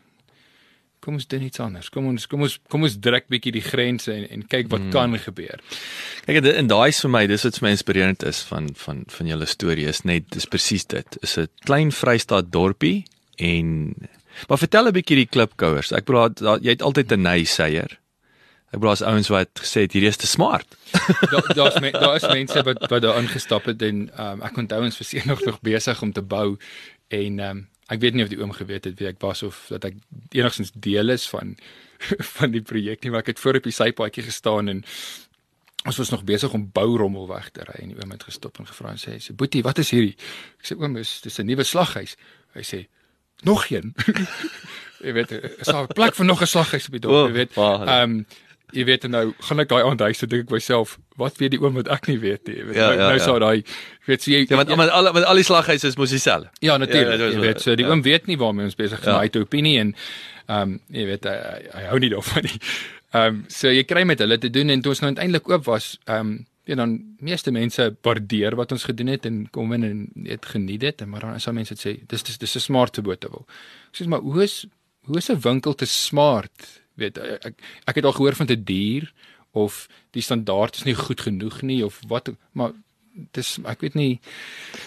kom ons doen iets anders. Kom ons kom ons kom ons druk bietjie die grense en en kyk wat mm. kan gebeur. Kyk dit en daai is vir my dis wat vir my inspirerend is van van van julle storie is net dis presies dit. Is 'n klein Vrystaat dorpie en maar vertel 'n bietjie die klipkouers. Ek bedoel daar- jy het altyd 'n nyseier. Ek bedoel as ouens wat gesê het hierdie is te smart. Daar daar's me, daar is mense wat wat daar ingestap het en um, ek onthou ons was eendag nog besig om te bou en um, ek weet nie of die oom geweet het wie ek was of dat ek enigstens deel is van van die projek nie maar ek het voor op die sypaadjie gestaan en ons was nog besig om bourommel weg te ry en die oom het gestop en gevra en sê sê boetie wat is hierdie? Ek sê oom is dis 'n nuwe slaghuis. Hy sê nog een? Jy weet is daar 'n plek vir nog 'n slaghuis op die dorp jy weet? ehm um, jy weet en nou gaan ek daai aand huis toe dink ek myself wat weet die oom wat ek nie weet nie jy weet Ja, nou, ja, nou ja. sou daai weet jy Ja, want ja, want al want al die slaghuise is mos dieselfde. Ja, natuurlik. Ja, Ja, jy weet, so die ja. oom weet nie waarmee ons besig is Ja. nie. Hy het 'n opinie en ehm um, jy weet hy, hy, hy hou nie daarvan nie. Ehm um, so jy kry met hulle te doen en toe ons nou uiteindelik oop was, ehm um, ja dan meeste mense waardeer wat ons gedoen het en kom in en het geniet dit en maar dan is daar mense wat sê dis dis dis 'n smart te botewil. Ek sê maar hoe is hoe is 'n winkel te smart? Weet ek ek het al gehoor van te duur of die standaard is nie goed genoeg nie of wat maar dis ek weet nie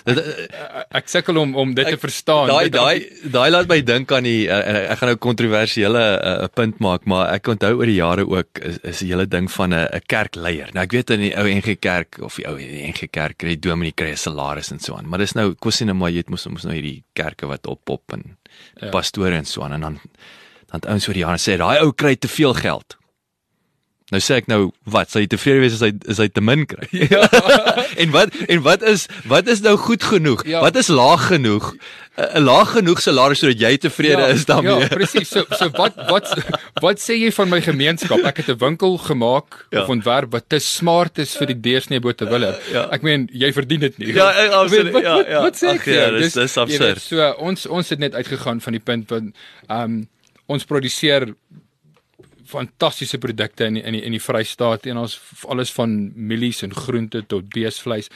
Dit ek, ek sukkel om om dit te Ek- verstaan. Daai daai daai laat my dink aan die en ek gaan nou kontroversiële uh, punt maak, maar ek onthou oor die jare ook is, is die hele ding van 'n 'n kerkleier. Nou ek weet in die ou NG Kerk of die ou NG Kerk kry die dominee kry 'n salaris en so aan, maar dis nou kwessie net maar jy het mos nou hierdie kerke wat oppop en ja. pastore en so aan en dan dan het ouens oor die jare sê daai ou kry te veel geld. Nou sê ek nou, wat? Sal jy tevrede wees as hy is hy te min kry? Ja. en wat en wat is wat is nou goed genoeg? Ja. Wat is laag genoeg? 'n 'n Laag genoeg salaris sodat jy tevrede is daarmee. Ja, presies. So so wat wat wat sê jy van my gemeenskap? Ek het 'n winkel gemaak Ja. of ontwerp wat te smart is vir die deursnee boterwiller. Ja. Ek meen, jy verdien dit nie. Ja, eh, absoluut. Wat, Ja, wat, ja. wat sê ek vir ja, dis- dis jy weet, absurd. So ons ons het net uitgegaan van die punt van ehm um, ons produseer fantastiese produkte in die, in die, in die Vrystaat en ons alles van mielies en groente tot beesvleis.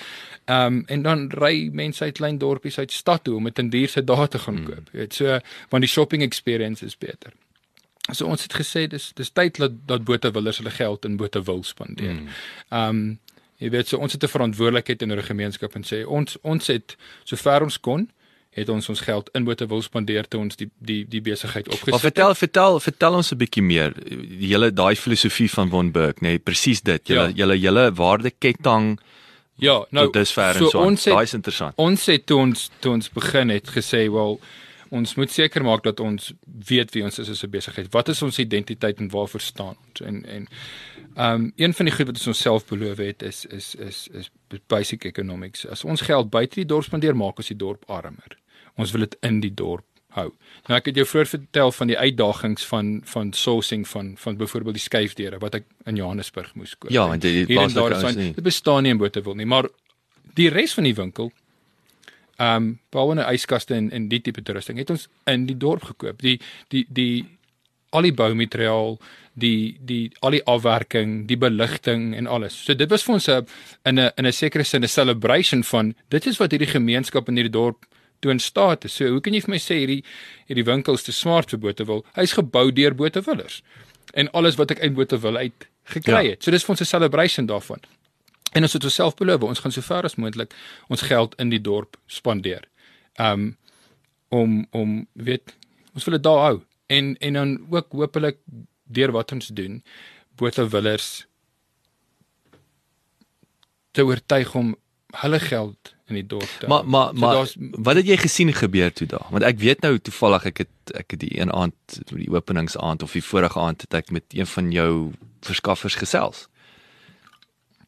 Ehm um, en dan ry mense uit klein dorpies uit stad toe om dit in duurse dae te gaan koop. Jy weet, so want die shopping experience is beter. So ons het gesê dis dis tyd dat dat botewillers hulle geld in bote wil spandeer. Ehm um, jy weet so ons het 'n verantwoordelikheid in 'n gemeenskap en sê ons ons het sover ons kon het ons ons geld in bote wil spandeer toe ons die die die besigheid opgesit Maar vertel vertel vertel ons 'n bietjie meer die hele daai filosofie van Von Berg, nê, nee, presies dit. Julle Ja. julle julle waardeketting Ja, nou tot dusver en so so. aan. ons het Daai is interessant. ons het toe ons toe ons begin het gesê, wel ons moet seker maak dat ons weet wie ons is as 'n besigheid. Wat is ons identiteit en waarvoor staan ons? En en um, een van die goed wat ons onsself beloof het is is is is basic economics. As ons geld buite die dorp spandeer, maak ons die dorp armer. Ons wil dit in die dorp hou. Nou ek het jou vroeër vertel van die uitdagings van van sourcing van van byvoorbeeld die skuifdeure wat ek in Johannesburg moes koop. Ja, En daar plaaslike is dan- nie. dit bestaan nie in Botawil nie, maar die res van die winkel ehm um, behalwe 'n yskaste en en die tipe toerusting het ons in die dorp gekoop. Die die die al die boumateriaal, die die al die afwerking, die beligting en alles. So dit was vir ons 'n in 'n in 'n sekere sin 'n celebration van dit is wat hierdie gemeenskap in hierdie dorp toon staat is. So hoe kan jy vir my sê hierdie hierdie winkel is te smart vir Botawil? Hy's gebou deur Botawillers. En alles wat ek uit Botawil uit gekry Ja. het. So dis vir ons 'n celebration daarvan. En ons het onsself beloof, ons gaan so ver as moontlik ons geld in die dorp spandeer. Um om om weet ons wil dit daar hou. En en dan ook hopelik deur wat ons doen, Botawillers te oortuig om hulle geld in die dorp te Maar maar So maar wat het jy gesien gebeur toe daar? Want ek weet nou toevallig ek het ek het die een aand die openingsaand of die vorige aand het ek met een van jou verskaffers gesels.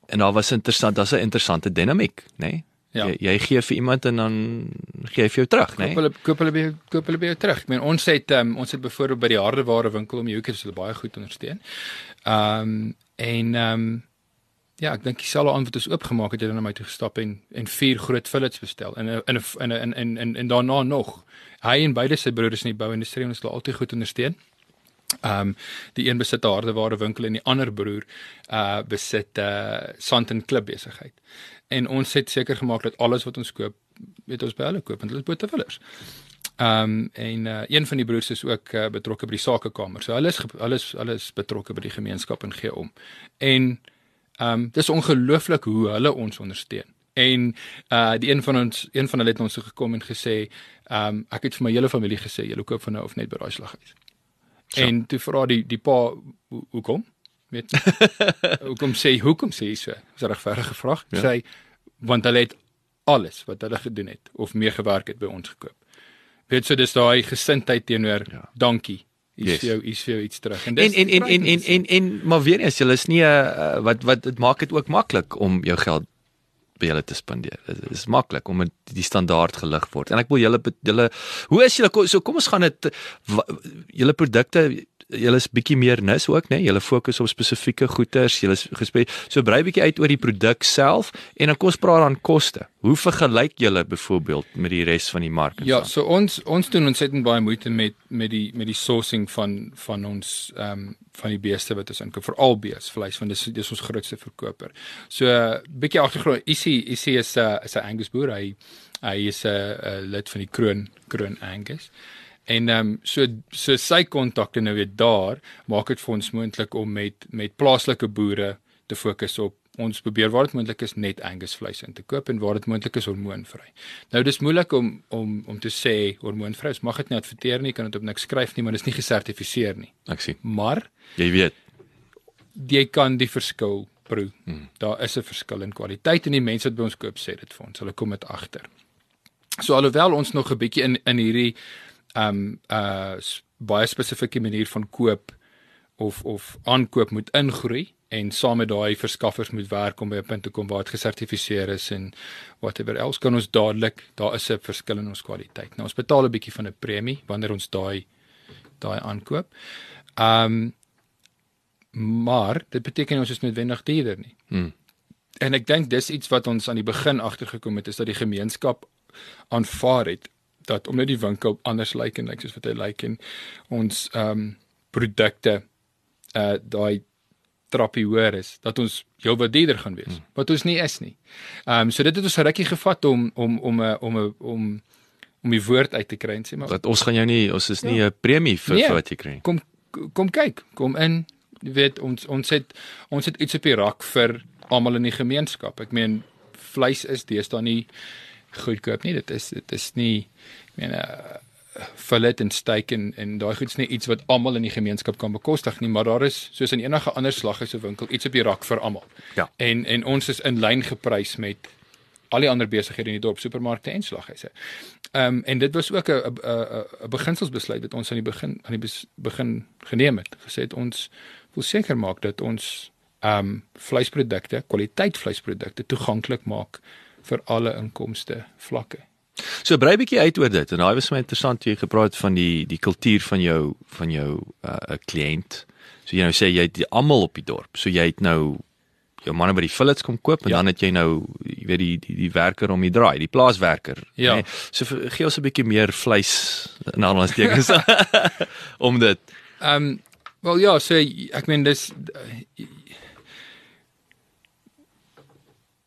En daar was interessant, daar's 'n interessante dinamiek, nê? Nee? Ja. Jy, jy gee vir iemand en dan gee hy vir jou terug, nê? Koop hulle koop hulle by koop hulle by jou terug. Ek meen ons het um, ons het byvoorbeeld by die hardeware winkel om die hoek is hulle baie goed ondersteun. Ehm um, en ehm um, ja, ek dink dieselfde aand wat ons oopgemaak het, het hulle na my toe gestap en en vier groot fillets bestel in 'n in 'n in 'n in en en en daarna nog. Hy en beide sy broers in die bouindustrie ons het hulle altyd goed ondersteun. Ehm um, die een besit 'n hardeware winkel en die ander broer uh besit 'n uh, sand en klip besigheid. En ons het seker gemaak dat alles wat ons koop, weet ons by hulle koop want hulle is botewillers. Ehm um, en uh, een van die broers is ook uh, betrokke by die sakekamer. So hulle is hulle is hulle is betrokke by die gemeenskap en gee om. En ehm um, dis ongelooflik hoe hulle ons ondersteun. En uh die een van ons een van hulle het ons toe gekom en gesê, ehm um, ek het vir my hele familie gesê, julle koop van nou af net by daai slaghuis. Ja. En toe vra die die pa "Hoe- hoekom? Weet hoekom sê hoekom sê hy so? Dis 'n regverdige vraag. Ja. Sê want hulle het alles wat hulle gedoen het of meegewerk het by ons gekoop. Weet so dis daai gesindheid teenoor Ja. dankie. Yes. is vir jou, is jou iets terug. En en en en en en, en, en maar weer eens, julle is nie 'n uh, wat wat dit maak dit ook maklik om jou geld by julle te spandeer. Dit is maklik om dit die standaard gelig word. En ek wil julle julle hoe is julle so kom ons gaan dit julle produkte julle is bietjie meer nis ook, né? Nee? Julle fokus op spesifieke goederes. Julle is gespe so brei bietjie uit oor die produk self en dan kom ons praat dan koste. Hoe vergelyk julle byvoorbeeld met die res van die mark? Ja, so? so ons ons doen ontsettend baie moeite met met die met die sourcing van van ons ehm um, van die beeste wat ons inkoop, veral beesvleis want dis dis ons grootste verkoper. So uh, bietjie agtergrond, Issy Issy is 'n uh, is 'n Angus boer. Hy hy is 'n uh, uh, lid van die kroon kroon Angus. En ehm um, so so sy kontakte nou weer daar maak dit vir ons moontlik om met met plaaslike boere te fokus op ons probeer waar dit moontlik is net Angus vleis in te koop en waar dit moontlik is hormoonvry. Nou dis moeilik om om om te sê hormoonvry, ons mag dit nie adverteer nie, kan dit op niks skryf nie, maar dit is nie gesertifiseer nie. Ek sien. Maar Jy weet. jy kan die verskil proe. Hmm. Daar is 'n verskil in kwaliteit en die mense wat by ons koop sê dit vir ons. Hulle kom dit agter. So alhoewel ons nog 'n bietjie in in hierdie um, uh baie spesifieke manier van koop of of aankoop moet ingroei en saam met daai verskaffers moet werk om by 'n punt te kom waar dit gesertifiseer is en whatever else kan ons dadelik daar is 'n verskil in ons kwaliteit. Nou ons betaal 'n bietjie van 'n premie wanneer ons daai daai aankoop. Um, maar dit beteken ons is noodwendig duurder nie. Hmm. En ek dink dis iets wat ons aan die begin agtergekom het is dat die gemeenskap aanvaar het dat omdat die winkel anders lyk en lyk soos wat hy lyk en ons ehm um, produkte uh daai trappie hoër is dat ons heel wat duurder gaan wees hmm. wat ons nie is nie. Ehm um, so dit het ons 'n rukkie gevat om om om 'n om 'n om om die woord uit te kry en sê maar dat ons gaan jou nie ons is nie 'n ja. premie vir, nee, vir wat jy kry. Kom kom kyk, kom in. Jy weet ons ons het ons het iets op die rak vir almal in die gemeenskap. Ek meen vleis is deesdae nie goedkoop nie. Dit is dit is nie ek meen uh, fillet en steak en en daai goed's nie iets wat almal in die gemeenskap kan bekostig nie, maar daar is soos in enige ander slaghuise winkel iets op die rak vir almal. Ja. En en ons is in lyn geprys met al die ander besighede in die dorp, supermarkte en slaghuise. Ehm um, en dit was ook 'n 'n 'n beginselsbesluit wat ons aan die begin aan die begin geneem het. Gesê het ons wil seker maak dat ons ehm um, vleisprodukte, kwaliteit vleisprodukte toeganklik maak vir alle inkomste vlakke. So brei bietjie uit oor dit en daai was my interessant jy gepraat van die die kultuur van jou van jou 'n uh, kliënt. So jy nou sê jy het almal op die dorp. So jy het nou jou manne by die fillets kom koop en ja. dan het jy nou jy weet die die die werker om die draai, die plaaswerker. Ja. Nee, so gee ons 'n bietjie meer vleis in alles tekens om dit. Ehm um, wel ja, so ek meen dis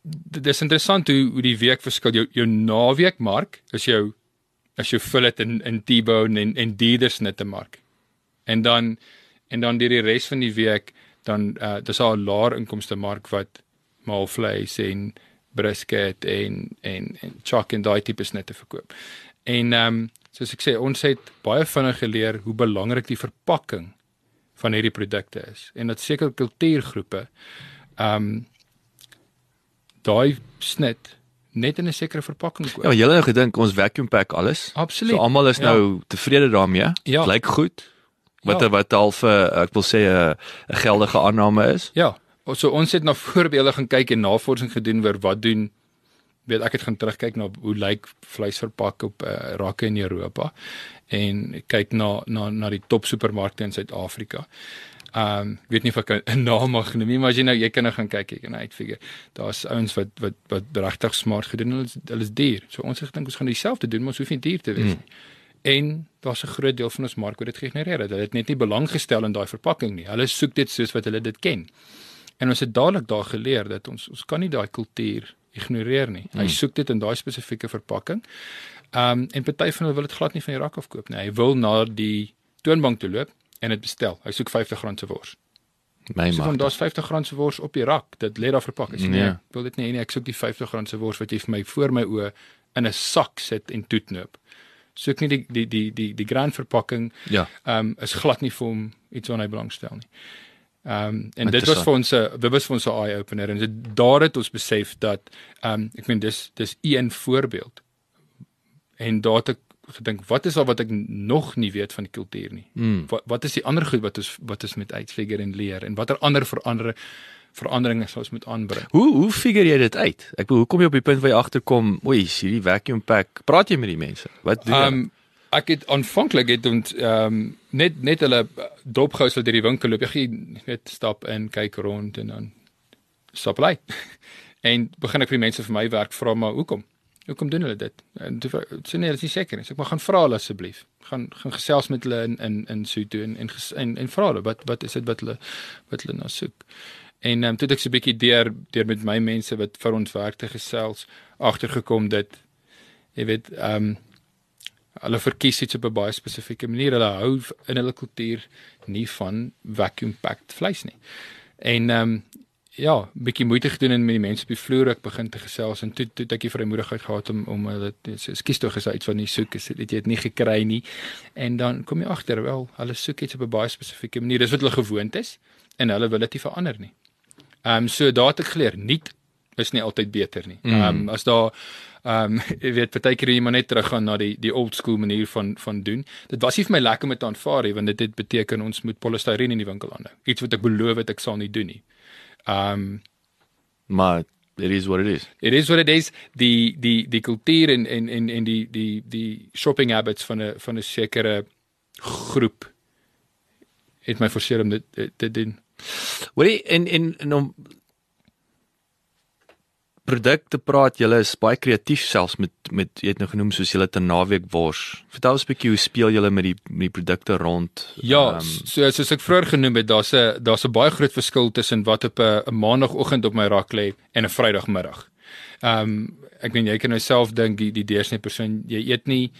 dit is interessant hoe hoe die week verskil jou jou naweek mark is jou as jou fillet in in T-bone en en dieders net te mark. En dan en dan deur die res van die week dan uh, dis al 'n laer inkomste mark wat maal vleis en brisket en en en chuck en daai tipe net te verkoop. En ehm um, soos ek sê ons het baie vinnig geleer hoe belangrik die verpakking van hierdie produkte is en dat sekere kultuurgroepe ehm um, daai snit net in 'n sekere verpakking koop. Ja, jy het nou gedink ons vacuum pack alles. Absoluut. So almal is nou ja. tevrede daarmee. Ja. Lyk goed. Wat ja. wat half ek wil sê 'n 'n geldige aanname is. Ja. So ons het na voorbeelde gaan kyk en navorsing gedoen oor wat doen weet ek het gaan terugkyk na hoe lyk vleis verpak op uh, rakke in Europa en kyk na na na die top supermarkte in Suid-Afrika. Ehm um, weet nie of ek 'n naam mag noem nie, maar as jy nou jy kan nou gaan kyk, jy kan uitfigure. Daar's ouens wat wat wat regtig smart gedoen het. Hulle is hulle is duur. So ons het gedink ons gaan dieselfde doen, maar ons hoef nie duur te wees hmm. nie. Mm. En daar's 'n groot deel van ons mark wat dit gegenereer het. Hulle het net nie belang gestel in daai verpakking nie. Hulle soek dit soos wat hulle dit ken. En ons het dadelik daar geleer dat ons ons kan nie daai kultuur ignoreer nie. Hy mm. soek dit in daai spesifieke verpakking. Ehm um, en party van hulle wil dit glad nie van die rak af koop nie. Hy wil na die toonbank toe loop en dit bestel. Hy soek R50 se wors. My so, man. Daar's R50 se wors op die rak. Dit lê daar verpak. Ek sê nee, ek wil dit nie nie. Ek soek die R50 se wors wat jy vir my voor my oë in 'n sak sit en toetnoop. Soek nie die die die die die grand verpakking. Ja. Ehm um, is glad nie vir hom iets wat hy belangstel nie. Ehm um, en dit was vir ons 'n dit was vir ons 'n eye opener en dit daar het ons besef dat ehm um, ek meen dis dis een voorbeeld. En daar het ek gedink wat is al wat ek nog nie weet van die kultuur nie. Mm. Wat wat is die ander goed wat ons wat is met uitfigure en leer en watter ander veranderinge veranderinge sou ons moet aanbring. Hoe hoe figure jy dit uit? Ek bedoel, hoe kom jy op die punt waar jy agterkom, oei, hierdie vacuum pack, praat jy met die mense? Wat doen jy? Um, ek het aanvanklik het ons ehm um, net net hulle dopgehou so deur die winkel loop. Jy weet stap in, kyk rond en dan stap lei. en begin ek vir die mense vir my werk vra maar hoekom? Hoekom doen hulle dit? En toe sê nee, dit is seker nie. Ek maar gaan vra hulle asseblief. Gaan gaan gesels met hulle in in in Soto en en en, en vra hulle wat wat is dit wat hulle wat hulle nou soek. En ehm um, toe het ek so 'n bietjie deur deur met my mense wat vir ons werk te gesels agtergekom dit jy weet ehm um, hulle verkies iets op 'n baie spesifieke manier. Hulle hou in hulle kultuur nie van vacuum packed vleis nie. En ehm um, ja, bietjie moeite gedoen en met die mense op die vloer ek begin te gesels en toe toe ek die vrymoedigheid gehad om om hulle skuis tog gesê iets van nie soek is dit jy het nie gekry nie en dan kom jy agter wel hulle soek iets op 'n baie spesifieke manier dis wat hulle gewoond is en hulle wil dit nie verander nie. Ehm um, so daar het ek geleer nie is nie altyd beter nie. Mm. Ehm um, as daar Ehm um, jy weet partykeer jy maar net teruggaan na die die old school manier van van doen. Dit was nie vir my lekker om te aanvaar nie want dit het beteken ons moet polistireen in die winkel aanhou. Iets wat ek beloof het ek sal nie doen nie. Um, Maar it is what it is. It is what it is. Die die die kultuur en en en en die die die shopping habits van 'n van 'n sekere groep het my forceer om dit te doen. Hoorie en en en om produkte praat, julle is baie kreatief selfs met met jy het nou genoem soos julle te naweek wors. Vertel ons 'n bietjie hoe speel julle met die met die produkte rond? Ja, Ehm, so soos ek vroeër genoem het, daar's 'n daar's 'n baie groot verskil tussen wat op 'n 'n maandagooggend op my rak lê en 'n vrydagmiddag. Ehm um, ek meen jy kan nou self dink die die deursnee persoon jy eet nie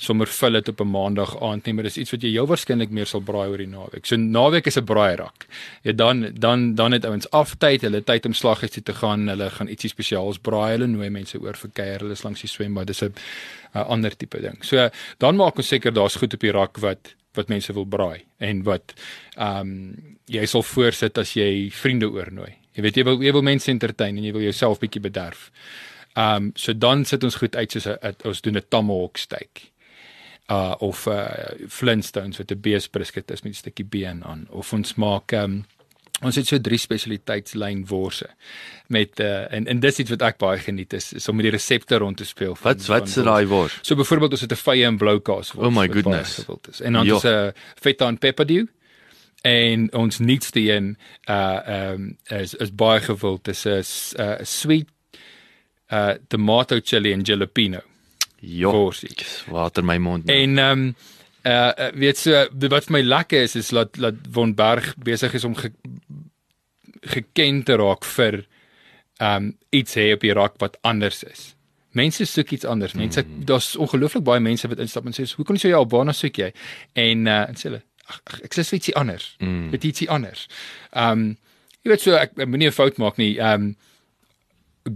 sommer dit op 'n maandag aand nie, maar dis iets wat jy heel waarskynlik meer sal braai oor die naweek. So naweek is 'n braairak. Ja dan dan dan het ouens aftyd, hulle tyd om slaghuis toe te gaan, hulle gaan ietsie spesiaals braai, hulle nooi mense oor vir kuier, hulle is langs die swembad, dis 'n ander tipe ding. So dan maak ons seker daar's goed op die rak wat wat mense wil braai en wat ehm um, jy sal voorsit as jy vriende oornooi. Jy weet jy wil jy wil mense entertain en jy wil jouself bietjie bederf. Ehm um, so dan sit ons goed uit soos 'n ons doen 'n tomahawk steak uh of uh Flintstones wat 'n beesbrisket is met 'n stukkie been aan of ons maak um ons het so drie spesialiteitslyn worse met uh en en dis iets wat ek baie geniet is, is om met die resepte rond te speel. van- Wat wat se daai wors? So byvoorbeeld ons het 'n vye en blou kaas wors. Oh my goodness. En dan Jo. is 'n feta en pepperdew en ons nuutste een uh um is is baie gewild. Dis 'n uh, sweet uh tomato chili en jalapeno Jo. worsie. Water my mond. nou. En ehm um, uh weet so wat vir my lekker is is dat dat Von Berg besig is om ge, geken te raak vir ehm um, iets hê op die rak wat anders is. Mense soek iets anders. Mense mm. daar's ongelooflik baie mense wat instap en sê, "Hoe kom jy so ja, waarna soek jy?" En uh en sê hulle, "Ag ag, ek sê ietsie anders. Mm. Dit ietsie anders." Ehm um, jy weet so ek, ek moenie 'n fout maak nie. Ehm um,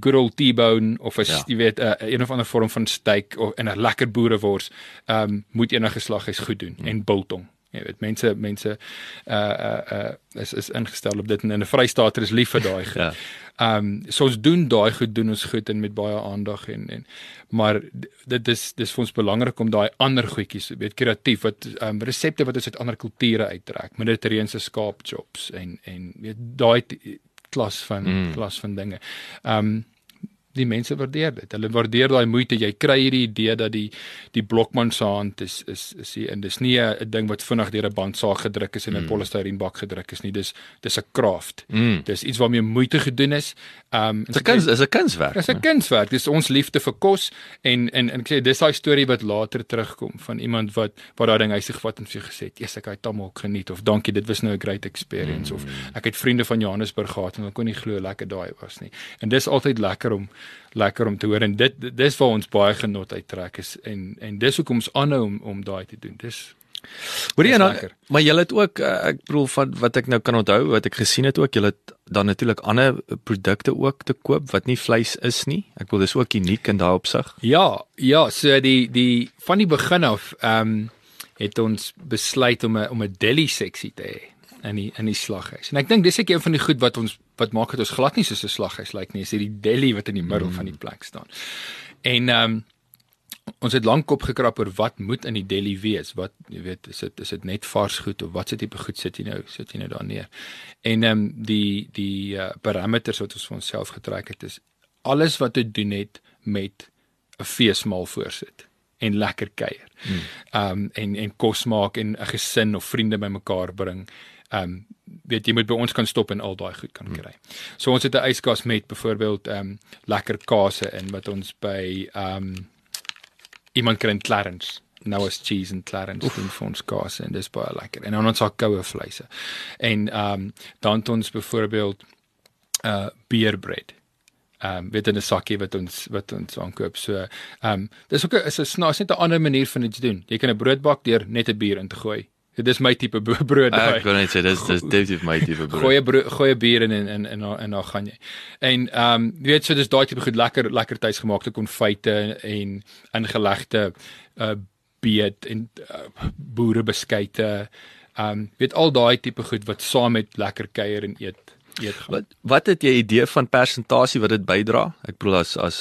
good old T-bone of 'n Ja. ja. jy weet 'n uh, een of ander vorm van steak of en 'n lekker boerewors, ehm um, moet enige slaghuis goed doen mm. en biltong. Jy weet mense mense uh uh uh is is ingestel op dit en in 'n Vrystaat is lief vir daai. goed. Ja. Ehm um, so ons doen daai goed doen ons goed en met baie aandag en en maar dit is dis vir ons belangrik om daai ander goedjies weet kreatief wat ehm um, resepte wat ons uit ander kulture uittrek. Mediterrane skaap chops en en weet daai klas van mm. klas van dinge. Ehm um, die mense waardeer dit. Hulle waardeer daai moeite. Jy kry hierdie idee dat die die blokman se hand is is is hier en dis nie 'n ding wat vinnig deur 'n bandsaag gedruk is en in 'n mm. polystyreenbak gedruk is nie. Dis dis 'n craft. Mm. Dis iets waarmee moeite gedoen is. Um, Dis 'n kuns, is 'n kunswerk. Dis 'n kunswerk. Dis ons liefde vir kos en en en ek sê dis daai storie wat later terugkom van iemand wat wat daai ding hy sig vat en vir jou gesê het, "Eers ek het hom ook geniet" of "Dankie, dit was nou 'n great experience" mm. of "Ek het vriende van Johannesburg gehad en ek kon nie glo lekker daai was nie." En dis altyd lekker om lekker om te hoor en dit dis waar ons baie genot uittrek is en en dis hoekom ons aanhou om om daai te doen. Dis en dan, lekker. maar jy het ook uh, ek bedoel van wat ek nou kan onthou, wat ek gesien het ook, jy het dan natuurlik ander produkte ook te koop wat nie vleis is nie. Ek wil dis ook uniek in daai opsig. Ja, ja, so die die van die begin af ehm um, het ons besluit om 'n om 'n deli seksie te hê in die in die slaghuis. En ek dink dis ek een van die goed wat ons wat maak dit ons glad nie soos 'n slaghuis lyk nie, is hierdie deli wat in die middel mm. van die plek staan. En ehm um, ons het lank kop gekrap oor wat moet in die deli wees. Wat jy weet, is dit is dit net vars goed of wat se tipe goed sit jy nou sit jy nou daar neer. En ehm um, die die uh, parameters wat ons vir onsself getrek het is alles wat te doen het met 'n feesmaal voorsit en lekker kuier. Ehm um, en en kos maak en 'n gesin of vriende bymekaar bring. Ehm um, weet jy moet by ons kan stop en al daai goed kan kry. So ons het 'n yskas met byvoorbeeld ehm um, lekker kase in wat ons by ehm um, iemand kry in Clarence nou as cheese en Clarence doen vir ons kaas en dis baie lekker. En dan ons het koue vleise. En ehm um, dan het ons byvoorbeeld uh beer bread. Ehm um, weet in 'n sakkie wat ons wat ons aankoop. So ehm um, dis ook 'n is 'n snaaks net 'n ander manier van iets doen. Jy kan 'n brood bak deur net 'n bier in te gooi. Dit is my tipe bro- brood daai. Ek kan net sê dis dis definitief my tipe brood. Goeie bro- goeie bier en en en en, en dan gaan jy. En ehm um, jy weet so dis daai tipe goed lekker lekker tuisgemaakte konfyte en ingelegde uh beet en uh, boerebeskuite. Ehm um, weet al daai tipe goed wat saam met lekker kuier en eet eet gaan. Wat wat het jy idee van persentasie wat dit bydra? Ek bedoel as as,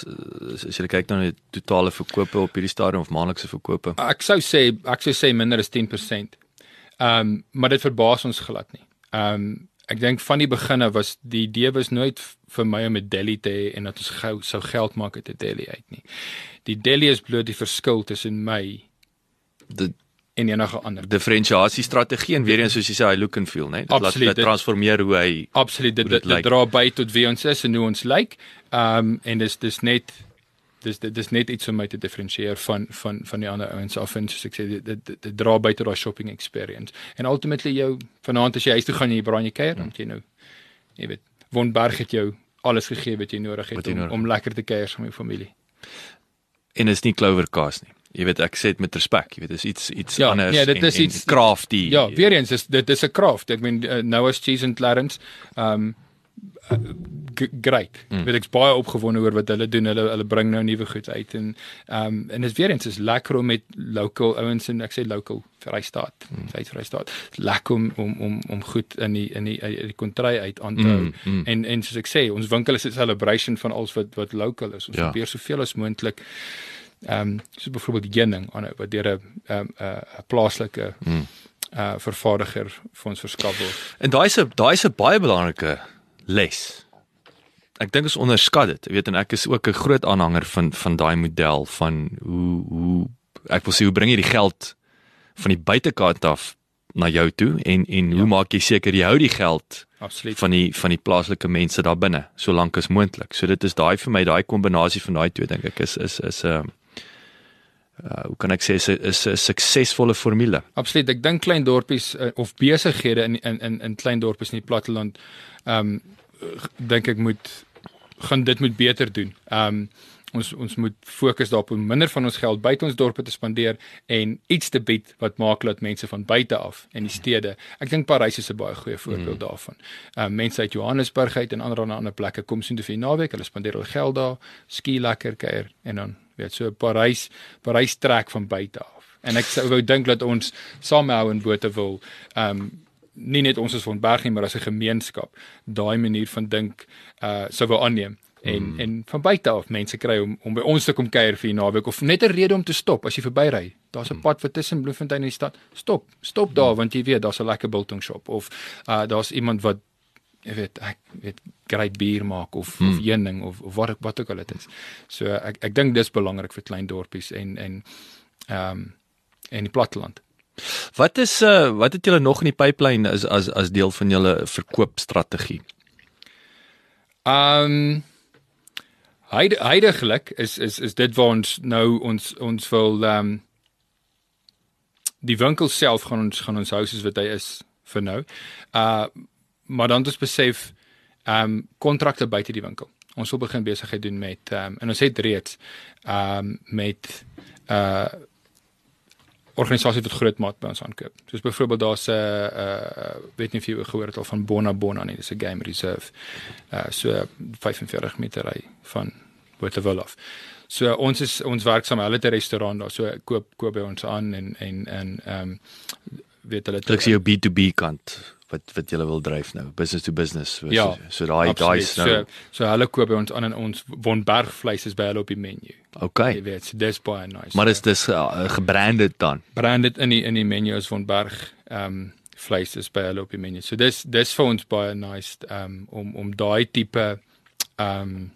as jy kyk na die totale verkope op hierdie stadium of maandelikse verkope. Ek sou sê ek sou sê minder as 10%. Ehm um, maar dit verbaas ons glad nie. Ehm um, ek dink van die beginne was die idee was nooit vir my om 'n deli te hê en dat ons gou sou geld maak uit 'n deli uit nie. Die deli is bloot die verskil tussen my Die en enige ander. diferensiasie strategie en weer eens soos jy sê hy look and feel, né? Dit laat Absoluut, dit dit- transformeer hoe hy Absoluut dit dit dit, dit lyk. dra by tot wie ons is en hoe ons lyk. Ehm um, en dis dis net dis dit is net iets om my te diferensieer van van van die ander ouens af en soos ek sê dit dit, dit, dra by tot daai shopping experience. En ultimately jou vanaand as jy huis toe gaan en jy braai jy kuier dan jy nou jy weet Wonberg het jou alles gegee wat jy nodig het jy om, nodig om lekker te kuier saam met jou familie. en is nie clover kaas nie. Jy weet ek sê dit met respek, jy weet dis iets iets Ja, anders nee, dit en, is en iets- crafty. Ja, weer eens is dit is 'n craft. Ek meen uh, Noah's Cheese and Clarence ehm um, uh, great. Mm. Weet ek's baie opgewonde oor wat hulle doen. Hulle hulle bring nou nuwe goed uit en ehm um, en dis weer eens is lekker om met local ouens en ek sê local Vrystaat, mm. Suid-Vrystaat. Lekker om om om om goed in die in die uit die kontry uit aan te hou. Mm, mm. En en soos ek sê, ons winkel is 'n celebration van alles wat wat local is. Ons Ja. probeer soveel as moontlik ehm um, so byvoorbeeld heuning aanhou wat deur 'n ehm 'n 'n plaaslike Mm. uh vervaardiger vir ons verskaf word. En daai is 'n daai is 'n baie belangrike les. Ek dink ons onderskat dit. Jy weet en ek is ook 'n groot aanhanger van van daai model van hoe hoe ek wil sê hoe bring jy die geld van die buitekant af na jou toe en en hoe Ja. maak jy seker jy hou die geld Absoluut. van die van die plaaslike mense daar binne solank as moontlik. So dit is daai vir my daai kombinasie van daai twee dink ek is is is 'n uh, uh, hoe kan ek sê is is 'n suksesvolle formule. Absoluut. Ek dink klein dorpies uh, of besighede in in in in klein dorpies in die platteland ehm um, dink ek moet gaan dit moet beter doen. Ehm um, ons ons moet fokus daarop om minder van ons geld buite ons dorpe te spandeer en iets te bied wat maak dat mense van buite af en die stede. Ek dink Parys is 'n baie goeie voorbeeld mm. daarvan. Ehm um, mense uit Johannesburg uit en ander aan ander plekke kom sien toe vir die naweek, hulle spandeer hulle geld daar, ski lekker kuier en dan weet so Parys Parys trek van buite af. En ek sou wou dink dat ons samehou in Botawil ehm um, nie net ons as van Berg nie, maar as 'n gemeenskap daai manier van dink uh sou wou aanneem en mm. en van buite af mense kry om om by ons te kom kuier vir die naweek of net 'n rede om te stop as jy verbyry. Daar's 'n pad wat tussen Bloemfontein en die stad. Stop, stop daar want jy weet daar's 'n lekker biltong shop of uh daar's iemand wat jy weet ek weet great bier maak of hmm. of heuning of, of wat wat ook al dit is. So ek ek dink dis belangrik vir klein dorpies en en ehm um, en die platteland. Wat is uh wat het julle nog in die pipeline as as as deel van julle verkoopstrategie? Um, heide, heidiglik is is is dit waar ons nou ons ons wil um, die winkel self gaan ons gaan ons hou soos wat hy is vir nou. Uh maar dan het ons besef um, kontrakte buite die winkel. Ons wil begin besigheid doen met um, en ons het reeds um, met uh organisasies wat groot maat by ons aankoop. Soos byvoorbeeld daar's 'n uh, weet nie of jy gehoor het al van Bona Bona nie, dis 'n game reserve. Uh so 45 meter ry van af. So ons is ons werksaam, hulle het 'n restaurant daar. So koop koop by ons aan en en en ehm um, weet hulle Dit is jou B2B kant wat wat julle wil dryf nou, business to business. So, Ja, so daai daai is nou So so hulle koop by ons aan en ons Wonberg vleis is by hulle op die menu. Jy okay. weet, so dis baie nice. Maar is dis uh, gebranded dan. branded in die in die menu is van Berg ehm um, vleis is by hulle op die menu. So dis dis vir ons baie nice ehm um, om om daai tipe ehm um,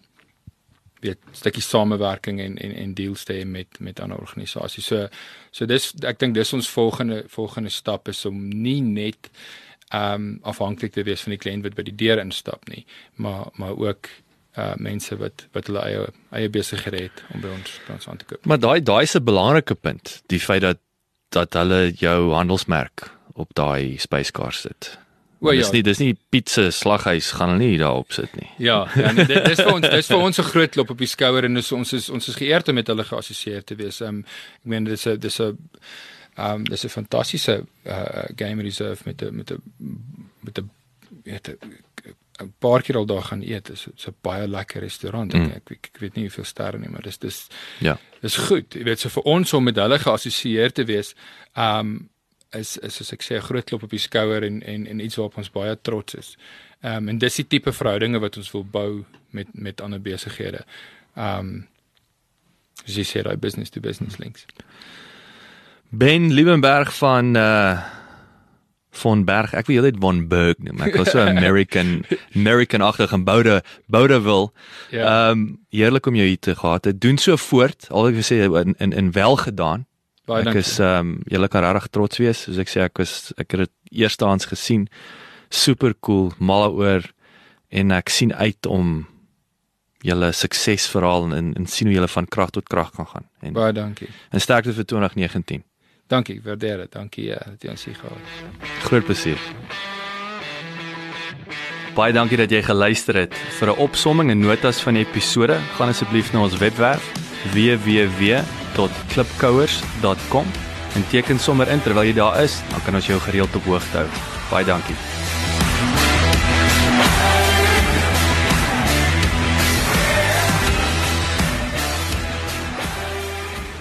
weet stukkie samewerking en en en deals te hê met met ander organisasies. So so dis ek dink dis ons volgende volgende stap is om nie net um, afhanklik te wees van die kliënt wat by die deur instap nie, maar maar ook uh mense wat wat hulle eie eie besighede het om by ons by ons aan te koop. Maar daai daai is 'n belangrike punt, die feit dat dat hulle jou handelsmerk op daai spyskaart sit. O, Dis ja. nie dis nie pizza slaghuis gaan hulle nie daarop sit nie. Ja, ja dit dis vir ons dis vir ons 'n groot klop op die skouer en dis, ons is ons is geëerd om met hulle geassosieer te wees. Um ek meen dis 'n dis 'n um dis 'n fantastiese uh, game reserve met 'n met 'n met 'n weet 'n paar keer al daar gaan eet. Dis 'n baie lekker restaurant. Mm. Mm. Ek, ek ek weet nie hoeveel sterre nie, maar dis dis Ja. dis goed. Jy weet so vir ons om met hulle geassosieer te wees, um is is soos ek sê 'n groot klop op die skouer en en en iets waarop ons baie trots is. Ehm um, en dis die tipe verhoudinge wat ons wil bou met met ander besighede. Ehm um, as jy sê daai business to business links. Ben Liebenberg van uh von Berg. Ek wil heeltyd von Berg noem. Ek was so American American agtig en boude boude wil. Ja. Ehm um, heerlik om jou hier te gehad. Dit doen so voort. Al ek wil sê in in, in wel gedaan. Baie ek dankie. is ehm um, julle kan regtig trots wees. Soos ek sê ek was ek het dit eerstehands gesien. Super cool, mal oor en ek sien uit om julle suksesverhaal en en sien hoe julle van krag tot krag kan gaan. En Baie dankie. en sterkte vir 2019. Dankie, waardeer dit. Dankie ja, dat jy ons hier gehad het. Groot plesier. Baie dankie dat jy geluister het. Vir 'n opsomming en notas van die episode, gaan asseblief na ons webwerf www.klipkouers.com en teken sommer in terwyl jy daar is, dan kan ons jou gereeld op hoogte hou. Baie dankie.